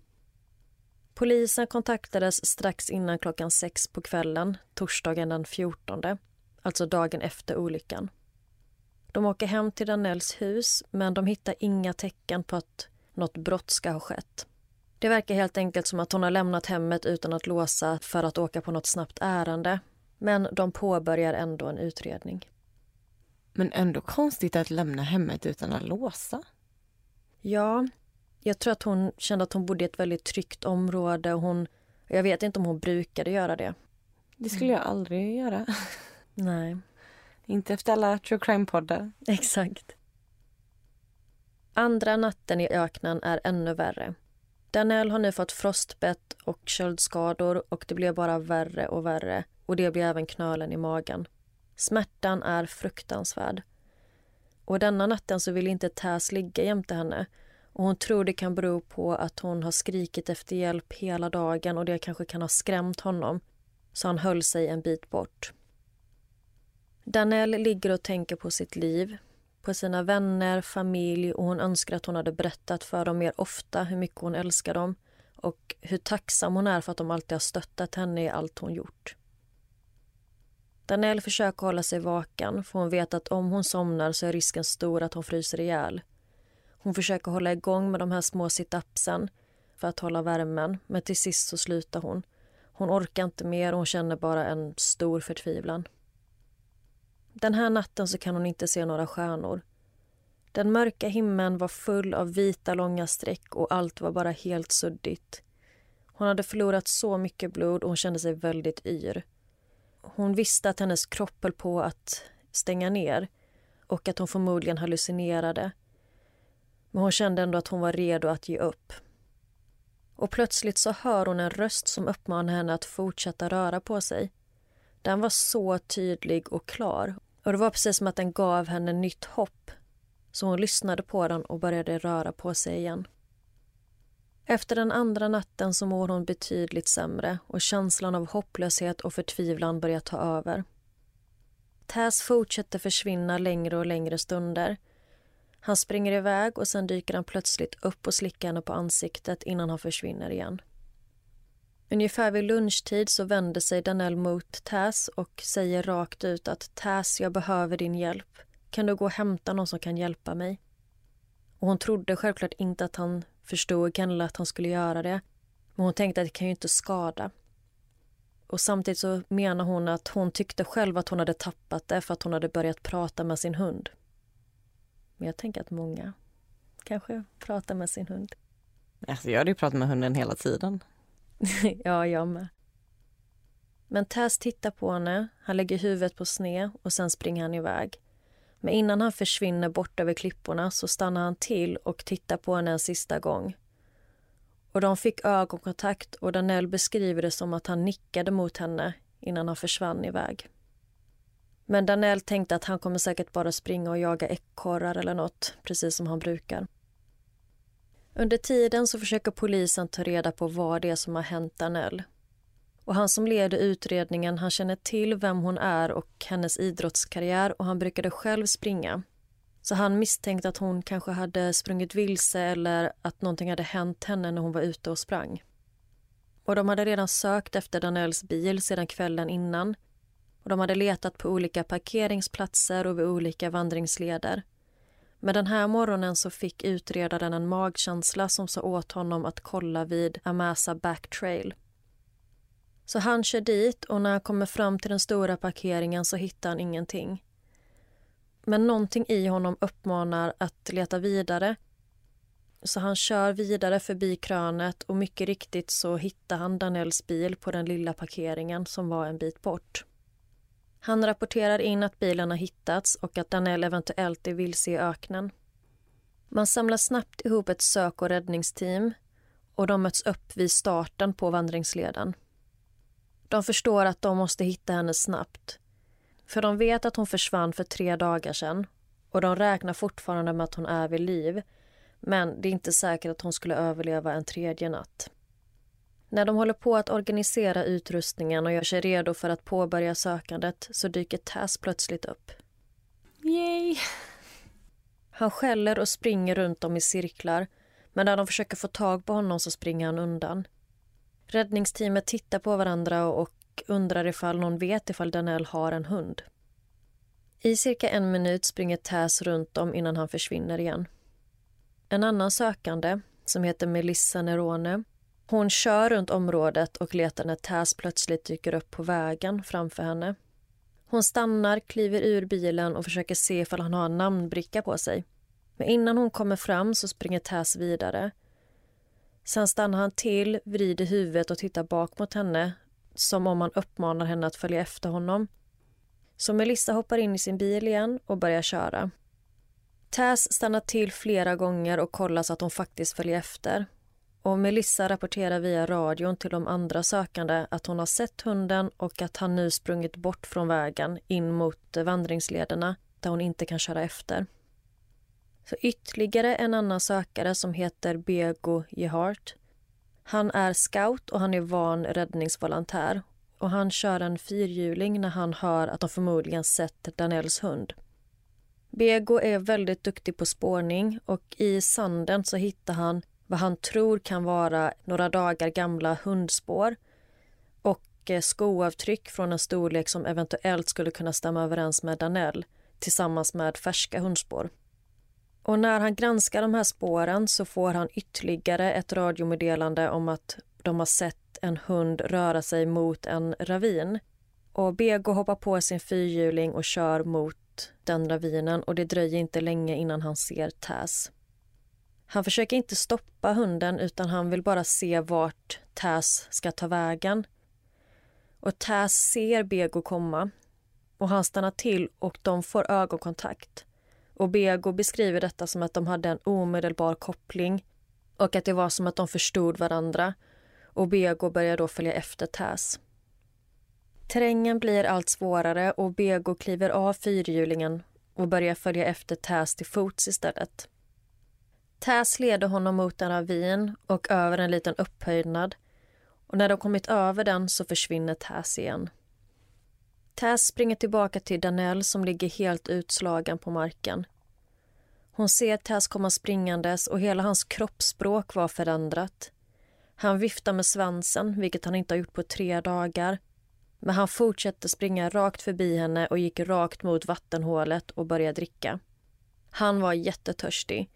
Polisen kontaktades strax innan klockan sex på kvällen, torsdagen den 14, alltså dagen efter olyckan. De åker hem till Danells hus, men de hittar inga tecken på att något brott ska ha skett. Det verkar helt enkelt som att hon har lämnat hemmet utan att låsa för att åka på något snabbt ärende. Men de påbörjar ändå en utredning. Men ändå konstigt att lämna hemmet utan att låsa. Ja, jag tror att hon kände att hon bodde i ett väldigt tryggt område. Och hon, jag vet inte om hon brukade göra det. Det skulle jag aldrig göra. Nej. Inte efter alla true crime-poddar. Exakt. Andra natten i öknen är ännu värre. Danelle har nu fått frostbett och köldskador och det blir bara värre och värre. Och det blir även knölen i magen. Smärtan är fruktansvärd. Och denna natten så vill inte Täs ligga jämte henne och hon tror det kan bero på att hon har skrikit efter hjälp hela dagen och det kanske kan ha skrämt honom. Så han höll sig en bit bort. Danelle ligger och tänker på sitt liv, på sina vänner, familj och hon önskar att hon hade berättat för dem mer ofta hur mycket hon älskar dem och hur tacksam hon är för att de alltid har stöttat henne i allt hon gjort. Danelle försöker hålla sig vaken för hon vet att om hon somnar så är risken stor att hon fryser ihjäl. Hon försöker hålla igång med de här små situpsen för att hålla värmen, men till sist så slutar hon. Hon orkar inte mer och hon känner bara en stor förtvivlan. Den här natten så kan hon inte se några stjärnor. Den mörka himlen var full av vita långa streck och allt var bara helt suddigt. Hon hade förlorat så mycket blod och hon kände sig väldigt yr. Hon visste att hennes kropp höll på att stänga ner och att hon förmodligen hallucinerade. Men hon kände ändå att hon var redo att ge upp. Och plötsligt så hör hon en röst som uppmanar henne att fortsätta röra på sig. Den var så tydlig och klar. Och Det var precis som att den gav henne nytt hopp. Så hon lyssnade på den och började röra på sig igen. Efter den andra natten så mår hon betydligt sämre och känslan av hopplöshet och förtvivlan börjar ta över. Taz fortsätter försvinna längre och längre stunder han springer iväg och sen dyker han plötsligt upp och slickar henne på ansiktet innan han försvinner igen. Ungefär vid lunchtid så vänder sig Danell mot Taz och säger rakt ut att Taz, jag behöver din hjälp. Kan du gå och hämta någon som kan hjälpa mig? Och hon trodde självklart inte att han förstod eller att han skulle göra det. Men hon tänkte att det kan ju inte skada. Och samtidigt så menar hon att hon tyckte själv att hon hade tappat det för att hon hade börjat prata med sin hund. Men jag tänker att många kanske pratar med sin hund. Alltså jag hade ju pratat med hunden hela tiden. ja, jag med. Men Tess tittar på henne, han lägger huvudet på sned och sen springer han iväg. Men innan han försvinner bort över klipporna så stannar han till och tittar på henne en sista gång. Och de fick ögonkontakt och Danell beskriver det som att han nickade mot henne innan han försvann iväg. Men Danell tänkte att han kommer säkert bara springa och jaga ekorrar eller nåt, precis som han brukar. Under tiden så försöker polisen ta reda på vad det är som har hänt Danell. Och han som leder utredningen han känner till vem hon är och hennes idrottskarriär och han brukade själv springa. Så han misstänkte att hon kanske hade sprungit vilse eller att någonting hade hänt henne när hon var ute och sprang. Och de hade redan sökt efter Danells bil sedan kvällen innan. Och de hade letat på olika parkeringsplatser och vid olika vandringsleder. Men den här morgonen så fick utredaren en magkänsla som sa åt honom att kolla vid Amasa Back Trail. Så han kör dit och när han kommer fram till den stora parkeringen så hittar han ingenting. Men någonting i honom uppmanar att leta vidare. Så han kör vidare förbi krönet och mycket riktigt så hittar han Danells bil på den lilla parkeringen som var en bit bort. Han rapporterar in att bilen har hittats och att Danell eventuellt är vilse i öknen. Man samlar snabbt ihop ett sök och räddningsteam och de möts upp vid starten på vandringsleden. De förstår att de måste hitta henne snabbt. För de vet att hon försvann för tre dagar sedan och de räknar fortfarande med att hon är vid liv. Men det är inte säkert att hon skulle överleva en tredje natt. När de håller på att organisera utrustningen och gör sig redo för att påbörja sökandet så dyker Taz plötsligt upp. Yay! Han skäller och springer runt dem i cirklar men när de försöker få tag på honom så springer han undan. Räddningsteamet tittar på varandra och undrar ifall någon vet ifall Danell har en hund. I cirka en minut springer Täs runt dem innan han försvinner igen. En annan sökande, som heter Melissa Nerone, hon kör runt området och letar när Täs plötsligt dyker upp på vägen framför henne. Hon stannar, kliver ur bilen och försöker se ifall han har en namnbricka på sig. Men innan hon kommer fram så springer Täs vidare. Sen stannar han till, vrider huvudet och tittar bak mot henne som om han uppmanar henne att följa efter honom. Så Melissa hoppar in i sin bil igen och börjar köra. Taz stannar till flera gånger och kollar så att hon faktiskt följer efter. Och Melissa rapporterar via radion till de andra sökande att hon har sett hunden och att han nu sprungit bort från vägen in mot vandringslederna där hon inte kan köra efter. Så ytterligare en annan sökare som heter Bego Gehart han är scout och han är van räddningsvolontär. Och han kör en fyrhjuling när han hör att de förmodligen sett Danells hund. Bego är väldigt duktig på spårning och i sanden så hittar han vad han tror kan vara några dagar gamla hundspår och eh, skoavtryck från en storlek som eventuellt skulle kunna stämma överens med Danell tillsammans med färska hundspår. Och när han granskar de här spåren så får han ytterligare ett radiomeddelande om att de har sett en hund röra sig mot en ravin. Och Bego hoppar på sin fyrhjuling och kör mot den ravinen och det dröjer inte länge innan han ser Täs. Han försöker inte stoppa hunden utan han vill bara se vart Täs ska ta vägen. Och Täs ser Bego komma och han stannar till och de får ögonkontakt. Och Bego beskriver detta som att de hade en omedelbar koppling och att det var som att de förstod varandra. Och Bego börjar då följa efter Täs. Terrängen blir allt svårare och Bego kliver av fyrhjulingen och börjar följa efter Täs till fots istället. Täs leder honom mot en ravin och över en liten upphöjnad och när de kommit över den så försvinner Täs igen. Tess springer tillbaka till Danell som ligger helt utslagen på marken. Hon ser Tess komma springandes och hela hans kroppsspråk var förändrat. Han viftar med svansen, vilket han inte har gjort på tre dagar. Men han fortsätter springa rakt förbi henne och gick rakt mot vattenhålet och började dricka. Han var jättetörstig.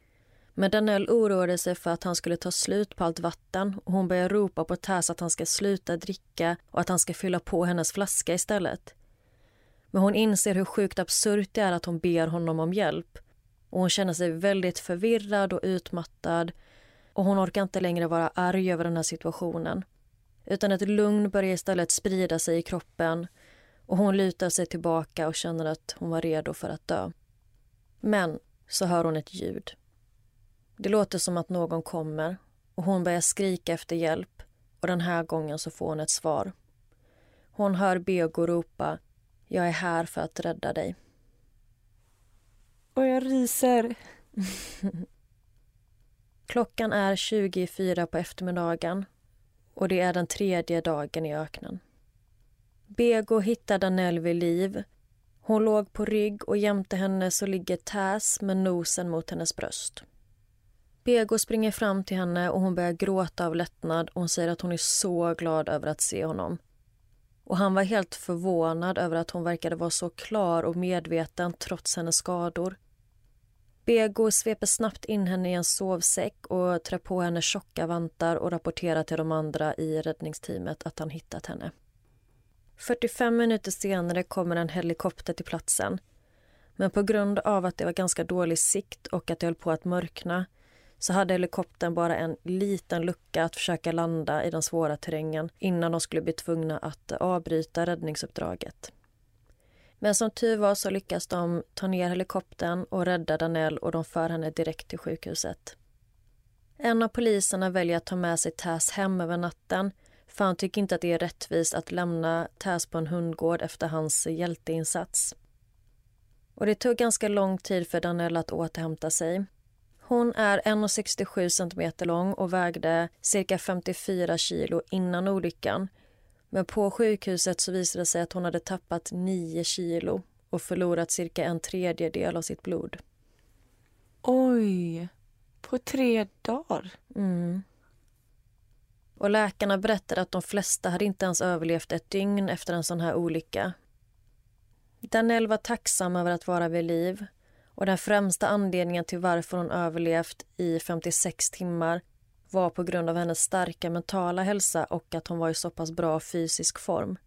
Men Danell oroade sig för att han skulle ta slut på allt vatten och hon började ropa på Tess att han ska sluta dricka och att han ska fylla på hennes flaska istället. Men hon inser hur sjukt absurt det är att hon ber honom om hjälp. Och Hon känner sig väldigt förvirrad och utmattad och hon orkar inte längre vara arg över den här situationen. Utan ett lugn börjar istället sprida sig i kroppen och hon lutar sig tillbaka och känner att hon var redo för att dö. Men så hör hon ett ljud. Det låter som att någon kommer och hon börjar skrika efter hjälp och den här gången så får hon ett svar. Hon hör Bego ropa jag är här för att rädda dig. Och jag ryser. Klockan är 24 på eftermiddagen och det är den tredje dagen i öknen. Bego hittar Danell vid liv. Hon låg på rygg och jämte henne så ligger Taz med nosen mot hennes bröst. Bego springer fram till henne och hon börjar gråta av lättnad och hon säger att hon är så glad över att se honom. Och han var helt förvånad över att hon verkade vara så klar och medveten trots hennes skador. Bego sveper snabbt in henne i en sovsäck och trär på henne tjocka vantar och rapporterar till de andra i räddningsteamet att han hittat henne. 45 minuter senare kommer en helikopter till platsen. Men på grund av att det var ganska dålig sikt och att det höll på att mörkna så hade helikoptern bara en liten lucka att försöka landa i den svåra terrängen innan de skulle bli tvungna att avbryta räddningsuppdraget. Men som tur var så lyckas de ta ner helikoptern och rädda Danell och de för henne direkt till sjukhuset. En av poliserna väljer att ta med sig Taz hem över natten för han tycker inte att det är rättvist att lämna Taz på en hundgård efter hans hjälteinsats. Och det tog ganska lång tid för Danell att återhämta sig. Hon är 1,67 cm lång och vägde cirka 54 kilo innan olyckan men på sjukhuset så visade det sig att hon hade tappat 9 kilo och förlorat cirka en tredjedel av sitt blod. Oj! På tre dagar? Mm. Och läkarna berättade att de flesta hade inte ens överlevt ett dygn efter en sån här olycka. Danell var tacksam över att vara vid liv och den främsta anledningen till varför hon överlevt i 56 timmar var på grund av hennes starka mentala hälsa och att hon var i så pass bra fysisk form.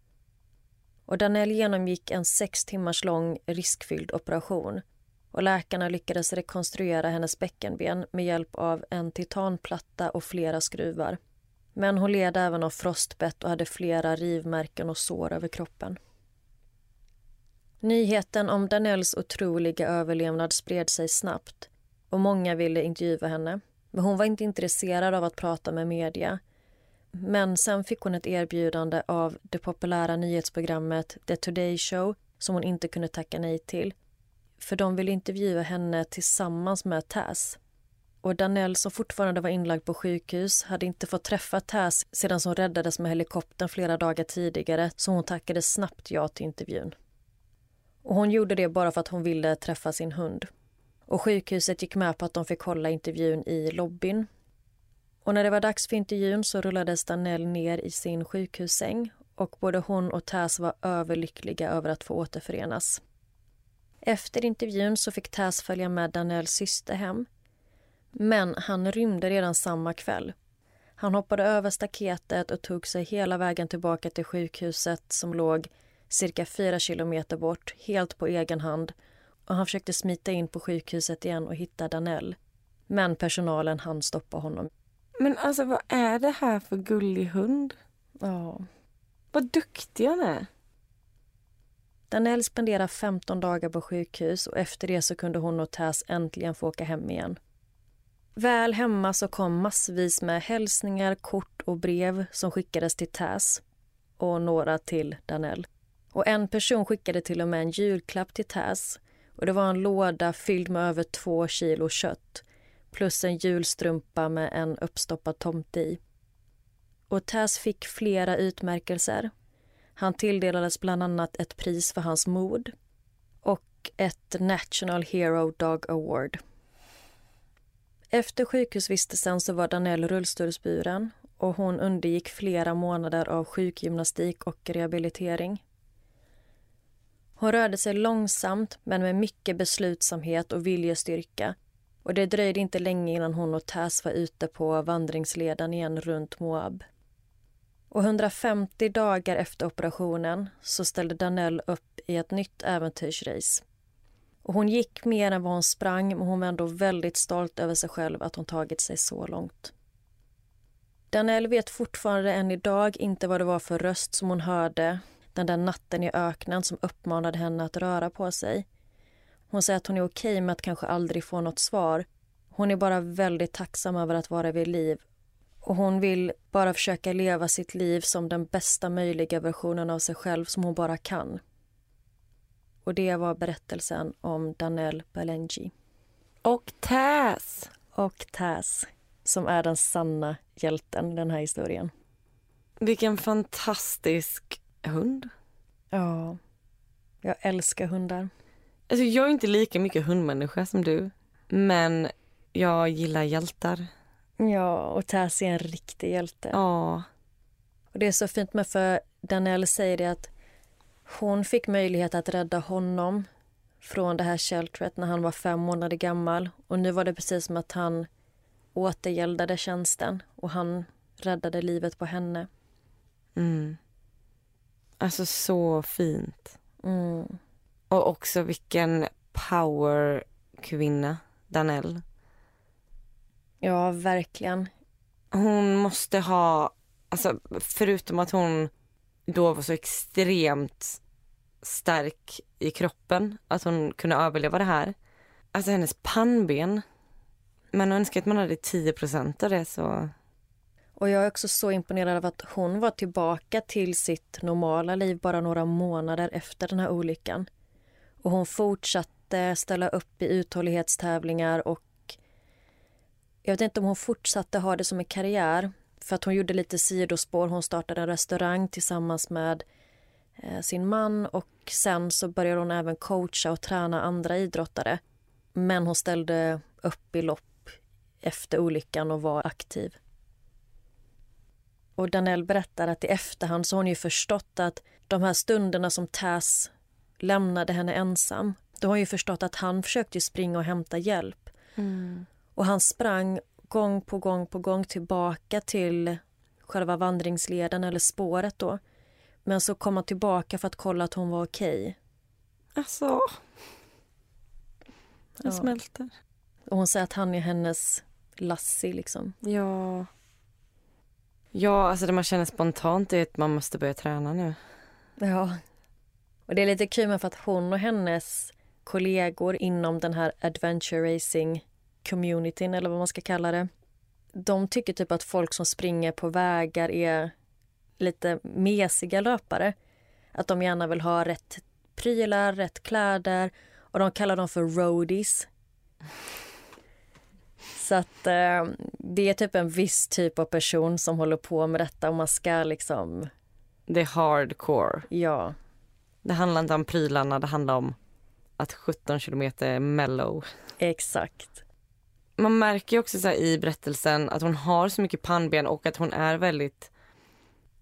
Och Danell genomgick en sex timmars lång riskfylld operation och läkarna lyckades rekonstruera hennes bäckenben med hjälp av en titanplatta och flera skruvar. Men hon led även av frostbett och hade flera rivmärken och sår över kroppen. Nyheten om Danells otroliga överlevnad spred sig snabbt och många ville intervjua henne. Men hon var inte intresserad av att prata med media. Men sen fick hon ett erbjudande av det populära nyhetsprogrammet The Today Show som hon inte kunde tacka nej till. För de ville intervjua henne tillsammans med Taz. Och Danell, som fortfarande var inlagd på sjukhus, hade inte fått träffa Taz sedan hon räddades med helikoptern flera dagar tidigare så hon tackade snabbt ja till intervjun. Och hon gjorde det bara för att hon ville träffa sin hund. Och sjukhuset gick med på att de fick hålla intervjun i lobbyn. Och när det var dags för intervjun så rullades Danell ner i sin sjukhussäng och både hon och Täs var överlyckliga över att få återförenas. Efter intervjun så fick Täs följa med Danells syster hem. Men han rymde redan samma kväll. Han hoppade över staketet och tog sig hela vägen tillbaka till sjukhuset som låg cirka fyra kilometer bort, helt på egen hand och han försökte smita in på sjukhuset igen och hitta Danell. Men personalen hann stoppa honom. Men alltså vad är det här för gullig hund? Ja. Vad duktig han är. Danell spenderade 15 dagar på sjukhus och efter det så kunde hon och Taz äntligen få åka hem igen. Väl hemma så kom massvis med hälsningar, kort och brev som skickades till Taz och några till Danell. Och en person skickade till och med en julklapp till Taz och det var en låda fylld med över två kilo kött plus en julstrumpa med en uppstoppad tomte i. Och Taz fick flera utmärkelser. Han tilldelades bland annat ett pris för hans mod och ett National Hero Dog Award. Efter sjukhusvistelsen så var Danell rullstolsburen och hon undergick flera månader av sjukgymnastik och rehabilitering. Hon rörde sig långsamt men med mycket beslutsamhet och viljestyrka och det dröjde inte länge innan hon och Taz var ute på vandringsleden igen runt Moab. Och 150 dagar efter operationen så ställde Danell upp i ett nytt äventyrsrace. Och hon gick mer än vad hon sprang men hon var ändå väldigt stolt över sig själv att hon tagit sig så långt. Danell vet fortfarande än idag inte vad det var för röst som hon hörde den där natten i öknen som uppmanade henne att röra på sig. Hon säger att hon är okej med att kanske aldrig få något svar. Hon är bara väldigt tacksam över att vara vid liv och hon vill bara försöka leva sitt liv som den bästa möjliga versionen av sig själv som hon bara kan. Och det var berättelsen om Danelle Balenji. Och Taz. Och Taz, som är den sanna hjälten i den här historien. Vilken fantastisk hund. Ja, jag älskar hundar. Alltså jag är inte lika mycket hundmänniska som du. Men jag gillar hjältar. Ja, och Taz är en riktig hjälte. Ja. Och det är så fint med för Danelle säger det att hon fick möjlighet att rädda honom från det här sheltret när han var fem månader gammal. Och nu var det precis som att han återgäldade tjänsten och han räddade livet på henne. Mm. Alltså så fint. Mm. Och också vilken powerkvinna, Danelle. Ja, verkligen. Hon måste ha, alltså förutom att hon då var så extremt stark i kroppen, att hon kunde överleva det här. Alltså hennes pannben, man önskar att man hade 10 av det så och jag är också så imponerad av att hon var tillbaka till sitt normala liv bara några månader efter den här olyckan. Och hon fortsatte ställa upp i uthållighetstävlingar och jag vet inte om hon fortsatte ha det som en karriär för att hon gjorde lite sidospår. Hon startade en restaurang tillsammans med eh, sin man och sen så började hon även coacha och träna andra idrottare. Men hon ställde upp i lopp efter olyckan och var aktiv. Och Danell berättar att i efterhand så har hon ju förstått att de här stunderna som Taz lämnade henne ensam, då har hon ju förstått att han försökte springa och hämta hjälp. mm. Och han sprang gång på gång på gång tillbaka till själva vandringsleden eller spåret då. Men så kom han tillbaka för att kolla att hon var okej. Alltså. Jag Ja. smälter. Och hon säger att han är hennes Lassie liksom. Ja. Ja, alltså det man känner spontant är att man måste börja träna nu. Ja. Och det är lite kul med för att hon och hennes kollegor inom den här adventure racing communityn eller vad man ska kalla det. De tycker typ att folk som springer på vägar är lite mesiga löpare. Att de gärna vill ha rätt prylar, rätt kläder och de kallar dem för roadies. Så att eh, det är typ en viss typ av person som håller på med detta och man ska liksom, Det är hardcore. ja, Det handlar inte om prylarna, det handlar om att 17 kilometer är mellow. exakt. Man märker också så i berättelsen att hon har så mycket pannben och att hon är väldigt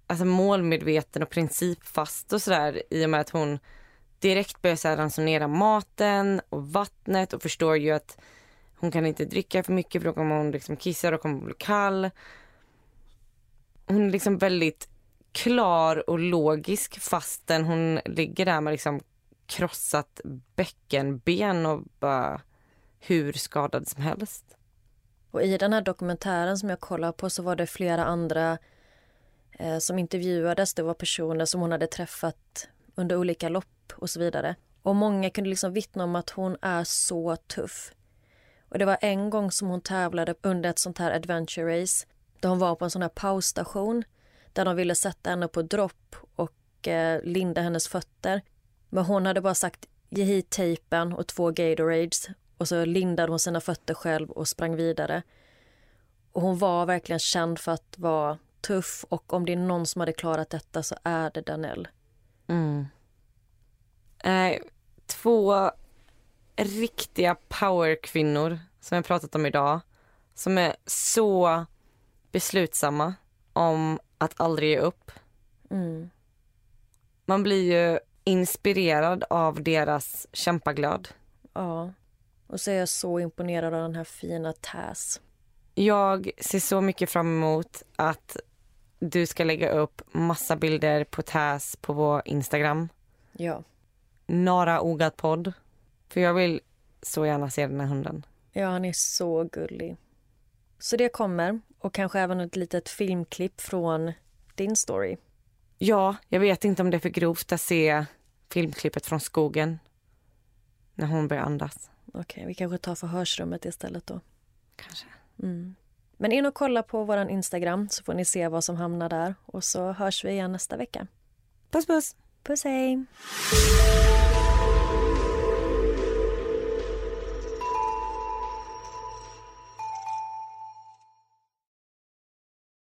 alltså målmedveten och principfast och sådär i och med att hon direkt börjar så ransonera maten och vattnet och förstår ju att hon kan inte dricka för mycket för då kommer hon liksom kissa och kommer bli kall. Hon är liksom väldigt klar och logisk fastän hon ligger där med liksom krossat bäckenben och bara hur skadad som helst. Och i den här dokumentären som jag kollade på så var det flera andra eh, som intervjuades. Det var personer som hon hade träffat under olika lopp och så vidare. Och många kunde liksom vittna om att hon är så tuff. Och det var en gång som hon tävlade under ett sånt här adventure race där hon var på en sån här pausstation där de ville sätta henne på dropp och eh, linda hennes fötter. Men hon hade bara sagt ge hit tejpen och två Gatorades och så lindade hon sina fötter själv och sprang vidare. Och hon var verkligen känd för att vara tuff och om det är någon som hade klarat detta så är det Danell. Mm. Eh, två riktiga powerkvinnor som jag pratat om idag. Som är så beslutsamma om att aldrig ge upp. Mm. Man blir ju inspirerad av deras kämpaglöd. Ja. Och så är jag så imponerad av den här fina Taz. Jag ser så mycket fram emot att du ska lägga upp massa bilder på Taz på vår Instagram. Ja. Nara Ogat podd. För jag vill så gärna se den här hunden. Ja, han är så gullig. Så det kommer. Och kanske även ett litet filmklipp från din story. Ja, jag vet inte om det är för grovt att se filmklippet från skogen. När hon börjar andas. Okej, vi kanske tar förhörsrummet istället då. Kanske. Mm. Men in och kolla på vår Instagram så får ni se vad som hamnar där. Och så hörs vi igen nästa vecka. Puss puss! Puss hej!